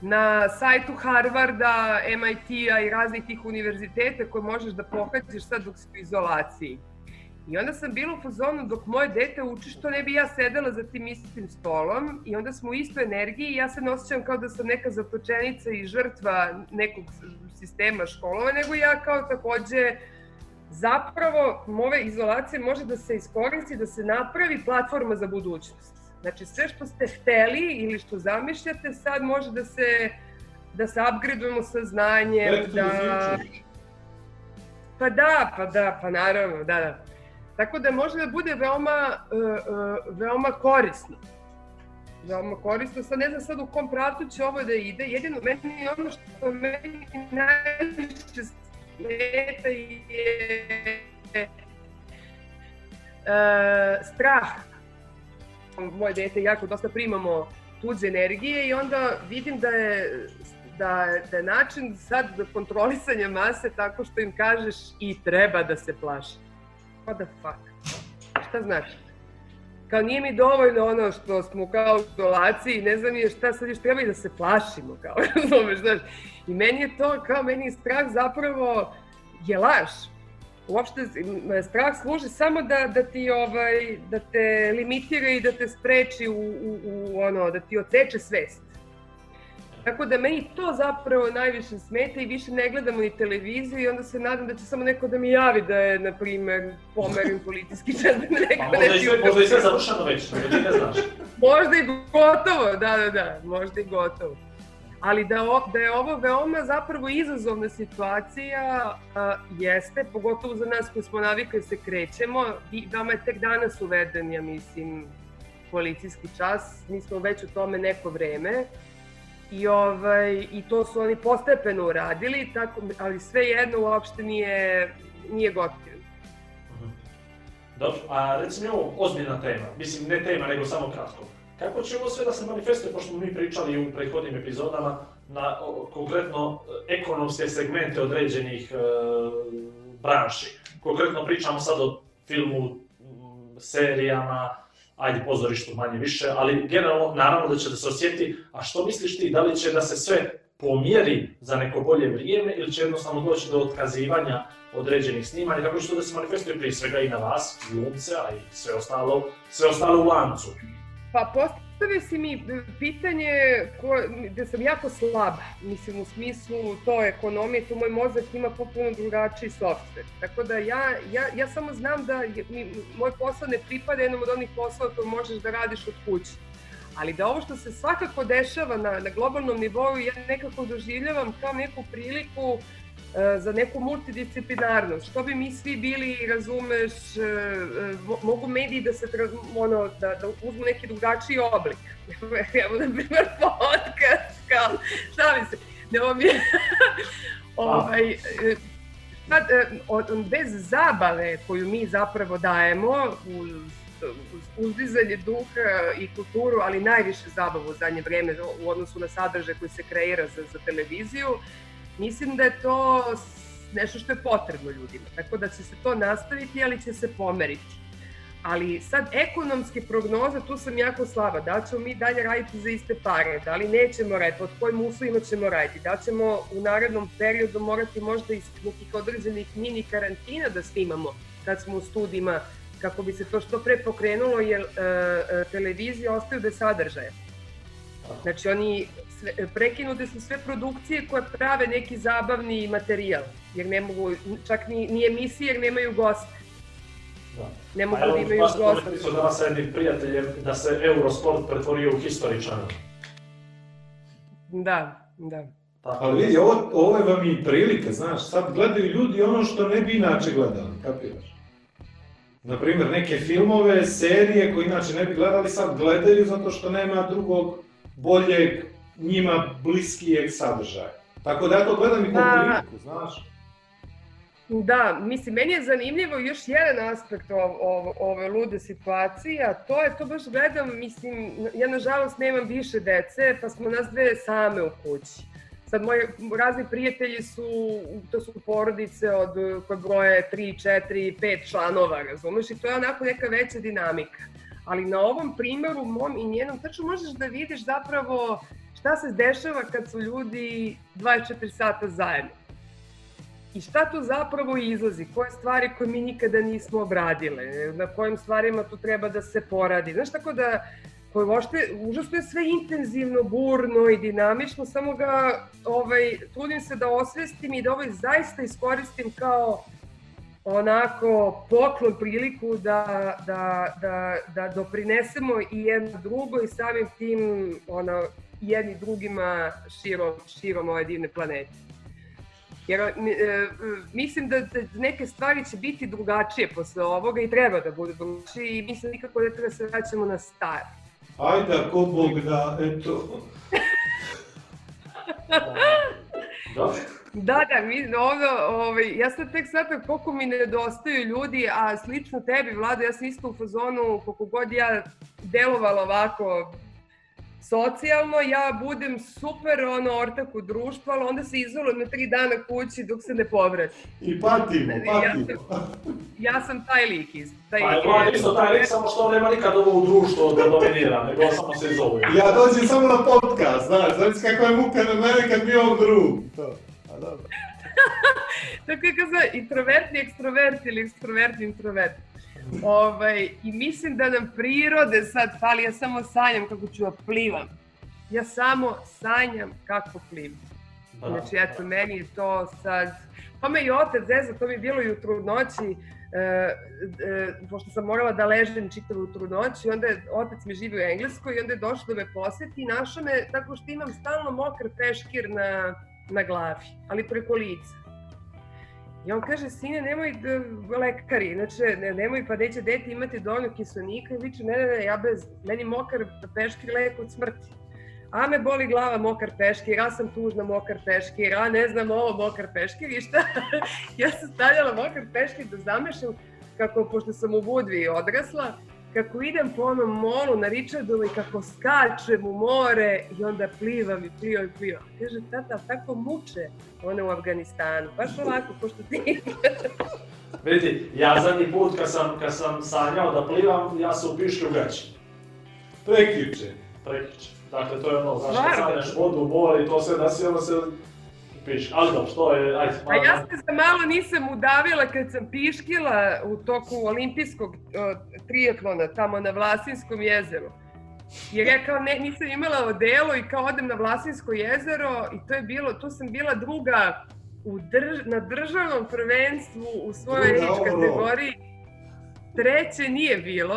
na sajtu Harvarda, MIT-a i raznih tih univerziteta koje možeš da pohađaš sad dok si u izolaciji. I onda sam bila u fazonu dok moje dete uči što ne bi ja sedela za tim istim stolom i onda smo u istoj energiji i ja se ne osjećam kao da sam neka zatočenica i žrtva nekog sistema školova, nego ja kao takođe zapravo ove izolacije može da se iskoristi, da se napravi platforma za budućnost. Znači sve što ste hteli ili što zamišljate sad može da se da se upgradeujemo sa znanjem, the da... Pa da, pa da, pa naravno, da, da. Tako da može da bude veoma, uh, uh, veoma korisno. Veoma korisno. Sad ne znam sad u kom pravcu će ovo da ide. Jedino meni je ono što meni najviše smeta je uh, strah. Moje dete jako dosta primamo tuđe energije i onda vidim da je da, da način sad za kontrolisanje mase tako što im kažeš i treba da se plaši. What the fuck? šta znači? Kao nije mi dovoljno ono što smo kao u izolaciji, ne znam je šta sad još treba i da se plašimo, kao, razumeš, znaš. I meni je to, kao meni je strah zapravo je laž. Uopšte strah služi samo da, da ti ovaj, da te limitira i da te spreči u, u, u ono, da ti oceče svest. Tako da meni to zapravo najviše smeta i više ne gledamo ni televiziju i onda se nadam da će samo neko da mi javi da je, na primer, pomeren policijski čas da me neko Pa možda i neće sve, možda i sve završeno već, ti ne znaš. Možda i gotovo, da, da, da, možda i gotovo. Ali da, o, da je ovo veoma zapravo izazovna situacija, a, jeste, pogotovo za nas koji smo navikli da se krećemo. I vama je tek danas uveden, ja mislim, policijski čas. Mi smo već u tome neko vreme. I, ovaj, I to su oni postepeno uradili, tako, ali sve jedno uopšte nije, nije gotovo. Dobro, a recimo ozbiljna tema, mislim ne tema nego samo kratko. Kako će ovo sve da se manifestuje, pošto smo mi pričali u prethodnim epizodama, na konkretno e, ekonomske segmente određenih e, branši. Konkretno pričamo sad o filmu, serijama, ajde pozorištu manje više, ali generalno naravno da će da se osjeti, a što misliš ti, da li će da se sve pomjeri za neko bolje vrijeme ili će jednostavno doći do otkazivanja određenih snimanja, kako će to da se manifestuje prije svega i na vas, glumce, a i sve ostalo, sve ostalo u lancu. Pa postavio si mi pitanje ko, gde sam jako slaba, mislim u smislu to ekonomije, tu moj mozak ima potpuno drugačiji softver. Tako da ja, ja, ja samo znam da mi, moj posao ne pripada jednom od onih poslova koje možeš da radiš od kuće. Ali da ovo što se svakako dešava na, na globalnom nivou, ja nekako doživljavam kao neku priliku e, za neku multidisciplinarnost. Što bi mi svi bili, razumeš, e, e, mo- mogu mediji da se ono, da, da uzmu neki drugačiji oblik. Evo, na primjer, podcast, kao, šalim se. Ne, ovo mi je, ovaj, e, e, od- bez zabave koju mi zapravo dajemo uz uz uzdizanje duha i kulturu, ali najviše zabavu u zadnje vreme u odnosu na sadržaj koji se kreira za, za televiziju, mislim da je to nešto što je potrebno ljudima. Tako da će se to nastaviti, ali će se pomeriti. Ali sad ekonomske prognoze, tu sam jako slaba. Da ćemo mi dalje raditi za iste pare, da li nećemo raditi, pod kojim uslovima ćemo raditi, da ćemo u narednom periodu morati možda iz nekih određenih mini karantina da snimamo kad smo u studijima kako bi se to što pre pokrenulo, jer e, e, televizije ostaju bez sadržaja. Znači oni sve, prekinute su sve produkcije koje prave neki zabavni materijal, jer ne mogu, čak ni, ni emisije jer nemaju goste. Da. Ne mogu A da evo, imaju baš sam goste. komentarisao danas sa jednim prijateljem da se Eurosport pretvorio u History Channel. Da, da. Tako Ali vidi, ovo, ovo je vam i prilika, znaš, sad gledaju ljudi ono što ne bi inače gledali, kapiraš? Naprimjer, neke filmove, serije koje inače ne bi gledali, sad gledaju zato što nema drugog boljeg, njima bliskijeg sadržaja. Tako da ja to gledam i kao Da. znaš. Da, mislim, meni je zanimljivo još jedan aspekt ov, ov, ove lude situacije, a to je, to baš gledam, mislim, ja nažalost nemam više dece, pa smo nas dve same u kući. Sad, moji razni prijatelji su, to su porodice od koje broje 3, 4, 5 članova, razumeš? I to je onako neka veća dinamika. Ali na ovom primeru, mom i njenom, tačno možeš da vidiš zapravo šta se dešava kad su ljudi 24 sata zajedno. I šta tu zapravo izlazi? Koje stvari koje mi nikada nismo obradile? Na kojim stvarima tu treba da se poradi? Znaš, tako da koje uopšte, užasno je sve intenzivno, burno i dinamično, samo ga ovaj, trudim se da osvestim i da ovaj zaista iskoristim kao onako poklon priliku da, da, da, da doprinesemo i jedno drugo i samim tim ono, jedni drugima širom, širom ove divne planete. Jer e, mislim da, da neke stvari će biti drugačije posle ovoga i treba da budu drugačije i mislim nikako da treba se vraćamo na staro. Ajde, ako Bog da, eto. Dobro. Da, da, mi ono, ovaj, ja sam tek sad koliko mi nedostaju ljudi, a slično tebi, Vlado, ja sam isto u fazonu, koliko god ja delovala ovako socijalno, ja budem super ono ortak u društvu, ali onda se izolujem na tri dana kući dok se ne povrati. I patimo, Ja patimo. Ja sam taj lik isto. Taj, Pa je Vlad isto taj lik, samo što nema nikad ovo u društvu da dominira, nego samo se izoluje. Ja dođem samo na podcast, znaš, znači kakva je muka na mene kad mi je on drug. To, a dobro. Tako je kao introvertni ekstrovert ili ekstrovertni introvert. Ovaj, I mislim da nam prirode sad fali, ja samo sanjam kako ću da plivam. Ja samo sanjam kako plivam. Da, Znači, eto, meni je to sad... Pa me i otac zeza, to mi je bilo i u trudnoći, e, e, pošto sam morala da ležem čitavu trudnoću, i onda je, otac mi živi u Engleskoj i onda je došao da me poseti i našao me tako što imam stalno mokar peškir na, na glavi, ali preko lica. I on kaže, sine, nemoj da, lekari, znači, ne, nemoj, pa neće dete imati dovoljno kiselnika i viče, ne, ne, ne, ja bez, meni mokar peškir lek od smrti. A me boli glava mokar peškir, ja sam tužna mokar peškir, a ne znam ovo mokar peškir i šta. ja sam stavljala mokar peškir da zamešam kako, pošto sam u Budvi odrasla, kako idem po onom molu na Richardovu i kako skačem u more i onda plivam i plivam i plivam. Kaže, tata, tako muče one u Afganistanu, baš ovako, pošto ti. Vidi, ja zadnji put kad sam, kad sam sanjao da plivam, ja sam u piški u gaći. Prekjuče. Prekiče. Dakle, to je ono, znaš, kad sanjaš vodu, more i to sve da si ono se piški. Ali dobro, što je, ajde, A ja se za malo nisam udavila kad sam piškila u toku olimpijskog uh, triatlona tamo na Vlasinskom jezeru. Jer ja kao ne, nisam imala odelo i kao odem na Vlasinsko jezero i to je bilo, tu sam bila druga u drž, na državnom prvenstvu u svojoj age kategoriji. Treće nije bilo,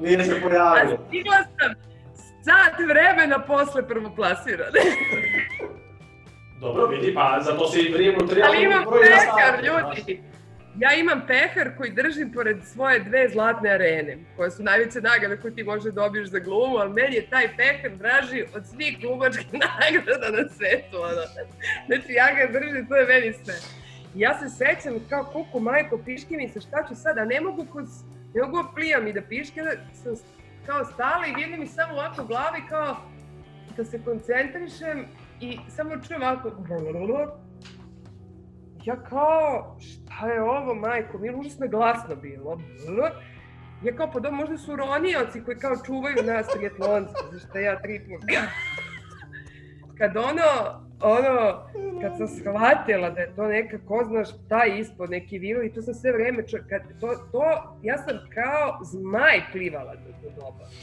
Nije se a pojavilo. stigla sam sat vremena posle prvoplasirane. Dobro, vidi, pa zato si vrijeme u Ali imam pehar, ljudi. Ja imam pehar koji držim pored svoje dve zlatne arene, koje su najveće nagrade koje ti možeš dobiješ za glumu, ali meni je taj pehar draži od svih glumačkih nagrada na svetu. Ono. Znači, ja ga držim, to je meni sve. Ja se sećam kao kuku majko, piški mi se, šta ću sad, a ne mogu kod, ne mogu plijam i da piške, da sam kao stala i vidim mi samo ovako u glavi kao da se koncentrišem i samo čujem ovako ja kao, šta je ovo, majko, mi užasno glasno bilo. Ja kao, pa da možda su ronioci koji kao čuvaju nas triatlonci, zašto ja tri puta. Kad ono, ono, kad sam shvatila da je to neka, ko zna šta ispod, neki vilo i to sam sve vreme, čo, kad to, to, ja sam kao zmaj plivala do, do doba.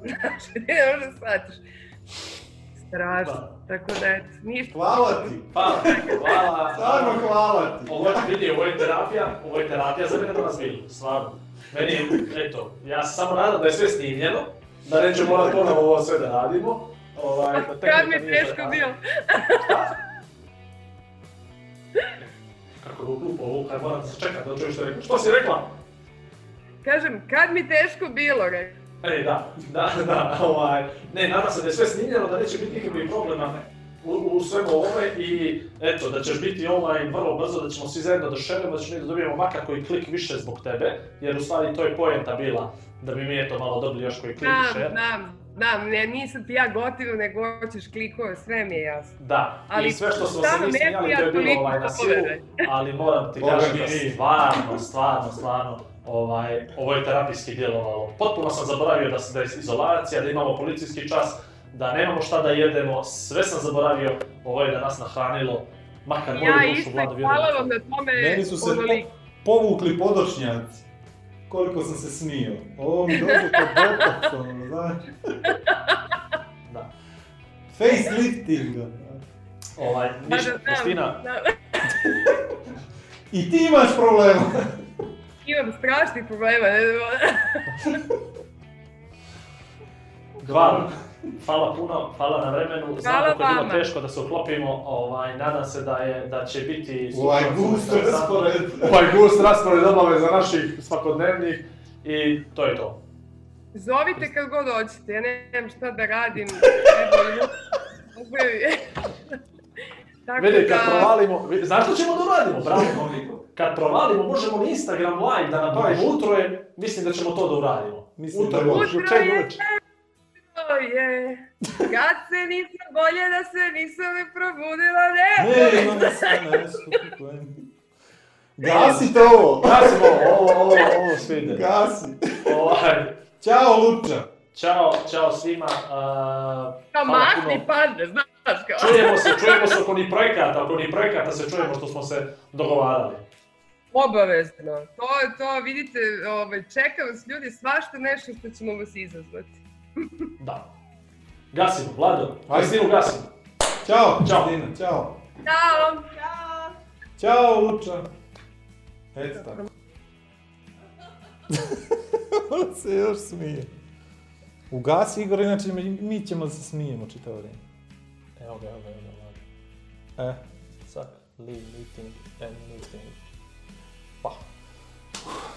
Znači, ne možeš da shvatiš. Strašno. Da. Tako da, eto, ništa. Hvala ti. Pa, hvala. Stvarno hvala ti. Ovo je, vidi, ovo je terapija, ovo je terapija za mene danas bilo, stvarno. Meni, eto, ja sam samo nadam da je sve snimljeno, da neće morat ponovo ovo sve da radimo. Ovaj, da Kad mi je teško bilo. Kako da glupo ovo, kad moram da se čekam da čuješ što je rekao. Što si rekla? Kažem, kad mi teško bilo, rekao. E, da, da, da, ovaj, ne, nadam se da je sve snimljeno, da neće biti nikakvih problema u, u svemu ovome i eto, da ćeš biti online vrlo brzo, da ćemo svi zajedno da da ćemo da dobijemo makar koji klik više zbog tebe, jer u stvari to je poenta bila, da bi mi eto malo dobili još koji klik i Znam, znam, znam, ne, nisam ti ja gotivno, nego hoćeš klikove, sve mi je jasno. Da, i Ali sve što smo se mi smijali, ja to je bilo ovaj na silu, ali moram ti Boga kažem da stvarno, stvarno, stvarno, ovaj, ovo je terapijski djelovalo. Potpuno sam zaboravio da, se- da je izolacija, da imamo policijski čas, da nemamo šta da jedemo, sve sam zaboravio, ovo je da nas nahranilo, makar moju Ja dušu isto, i vladu hvala vam na tome. Meni su se po, povukli podočnjaci. Koliko sam se smio. Ovo mi dođe kod botox, ono, znaš. Da. Facelifting. Ovaj, Ma ništa, da Kristina, da, I ti imaš problema. imam strašnih problema. Ne, hvala. Hvala puno, hvala na vremenu. Znam Hvala kako je bilo teško da se uklopimo, ovaj, nadam se da, je, da će biti... Ovaj gust raspored. ovaj gust raspored obaveza naših svakodnevnih i to je to. Zovite kad god hoćete, ja nemam šta da radim. Evo, Tako Vidi, kad da- provalimo, vi- znaš što ćemo da uradimo, bravo? Kad provalimo, možemo na Instagram live da napravimo utroje, mislim da ćemo to da uradimo. Mislim da Utro može. Je, kad se nisam bolje da se nisam i probudila, ne. Ne, ima ne sve nešto. Gasite ovo! Gasimo, ovo, ovo, ovo sve ide. Gasi. Ovaj, Ćao, Luča. Ćao, ćao svima. a, Kao mahni padne, znaš kao. Čujemo se, čujemo se oko ni projekata, oko ni projekata se čujemo što smo se dogovarali. Obavezno. To je to, vidite, ovaj, čeka vas ljudi svašta nešto što ćemo vas izazvati. Da. Gasimo, Vlado, Ajde. Kristinu gasimo. Ćao, Ćao. Kristina, ćao. Ćao! Ćao, Luča. Eto tako. On se još smije. Ugasi Igor, inače mi, mi ćemo da se smijemo čitavo vrijeme. Evo ga, evo ga, evo ga, Vlado. E, Suck, leave meeting, end meeting. Pa,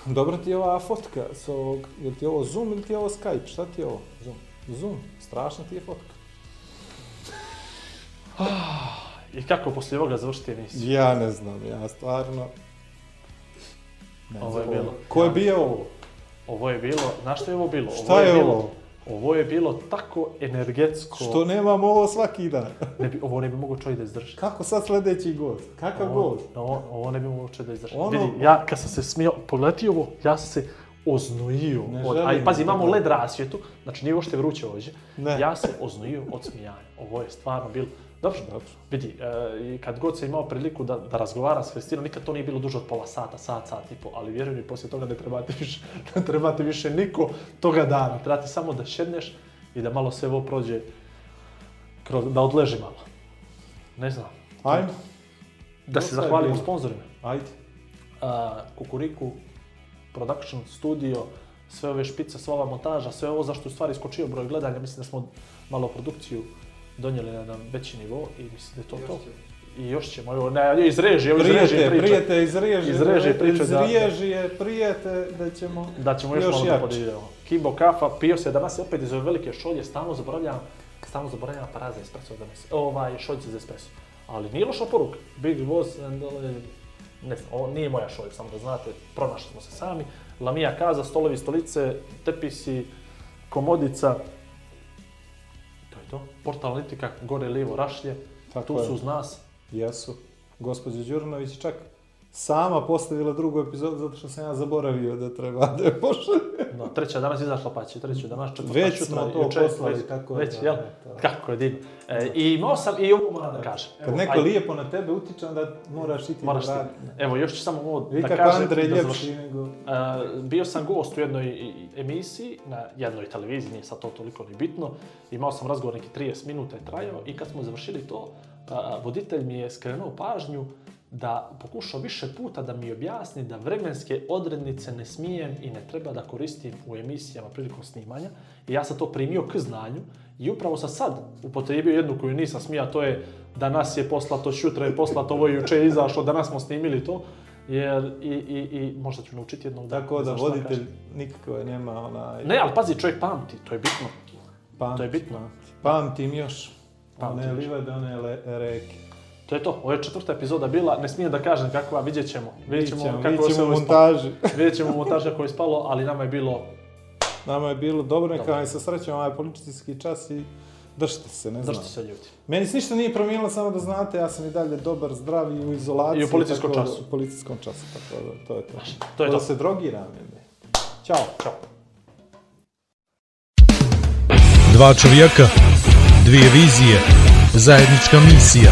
dobra ti je ova fotka s ovog, je li ti ovo Zoom ili ti je ovo Skype, šta ti je ovo? Zoom. Strašna ti je fotka. i kako poslije ovoga završiti emisiju? Ja ne znam, ja stvarno... Ne Ovo je bilo. Ko je bio ovo? Ovo je bilo, znaš što je ovo bilo? Šta ovo je bilo, ovo? Ovo je bilo tako energetsko. Što nemamo ovo svaki dan? Ne bi, ovo ne bi mogao čovjek da izdrži. Kako sad sljedeći gost? Kakav Ovo, gost? ovo, ovo ne bi mogao čovjek da izdrži. Ono- Vidi, ja kad sam se smio, pogledaj ovo, ja sam se oznojio. Ne Od, želim a i pazi, da imamo led rasvjetu, znači nije uopšte vruće ovdje. Ne. Ja sam oznojio od smijanja. Ovo je stvarno bilo... Dobro, Dobro. vidi, e, kad god sam imao priliku da, da razgovaram s Kristinom, nikad to nije bilo duže od pola sata, sat, sat i pol, ali vjeruj mi, poslije toga ne trebate više, ne trebate više niko toga dana. Trebate samo da šedneš i da malo sve ovo prođe, kroz, da odleži malo. Ne znam. Ajmo, Da se Dosta zahvalimo bilo. sponzorima. ajde. A, Kukuriku, Production Studio, sve ove špice, sva ova montaža, sve ovo zašto je u stvari iskočio broj gledanja, mislim da smo malo produkciju donijeli na jedan veći nivo i mislim da je to to. I još ćemo, evo, ne, iz režije, evo iz režije Prijete, priča. prijete iz režije. Iz režije priče Iz da- režije prijete da ćemo... Da ćemo još, Još malo da podijelimo. Kimbo kafa, pio se danas je opet iz ove velike šolje, stalno zaboravljam, stalno zaboravljam para za espresso danas. Ovaj, šoljice za espresso. Ali nije loša poruka. Big Boss and all, ne znam, ovo nije moja šolja, samo da znate, pronašli smo se sami. Lamija kaza, stolovi, stolice, tepisi, komodica. To je to. Portal Analitika, gore lijevo rašlje. Tako tu je. su uz nas. Jesu. Gospođa Đurnović čak sama postavila drugu epizodu zato što sam ja zaboravio da treba da je pošalje. No, treća je danas izašla, pa će treću danas četvrta Već smo to jučer, poslali, već, tako je, već, da, jel? da. Kako je divno. E, I imao sam, i ovo moram da kažem. Kad Evo, neko ajde, lijepo na tebe utiče, onda moraš i ti Moraš da ti. vrati. Evo, još ću samo ovo Vi da kako kažem. Andrej da ljepši nego... E, bio sam gost u jednoj emisiji, na jednoj televiziji, nije sad to toliko ni bitno. Imao sam razgovor neki 30 minuta je trajao i kad smo završili to, a, voditelj mi je skrenuo pažnju da pokušao više puta da mi objasni da vremenske odrednice ne smijem i ne treba da koristim u emisijama prilikom snimanja. I ja sam to primio k znanju i upravo sam sad upotrijebio jednu koju nisam smija, to je danas je poslato, šutra je poslato, ovo je juče je izašlo, danas smo snimili to. Jer i, i, i možda ću naučiti jednog dana. Tako da voditelj nikako nema onaj... Ne, ali pazi, čovjek pamti, to je bitno. pamti, to je bitno. Pamti. Pamtim još. Pamtim one još. livade, one reke. To je to, ovo je četvrta epizoda bila, ne smijem da kažem kakva, vidjet ćemo. Vidjet ćemo, Vidjet ćemo, kako vidjet se ćemo ispalo. montaži. Vidjet ćemo montaža kako je ispalo, ali nama je bilo Nama je bilo dobro, neka vam se srećemo ovaj politički čas i držite se, ne znam. Zašto se ljudi? Meni se ništa nije promijenilo, samo da znate, ja sam i dalje dobar, zdrav i u izolaciji. I u policijskom tako da- času. U policijskom času, tako da, to je to. To je da to. se drogiram, jebe. Ćao. Ćao. Dva čovjeka, dvije vizije, zajednička misija.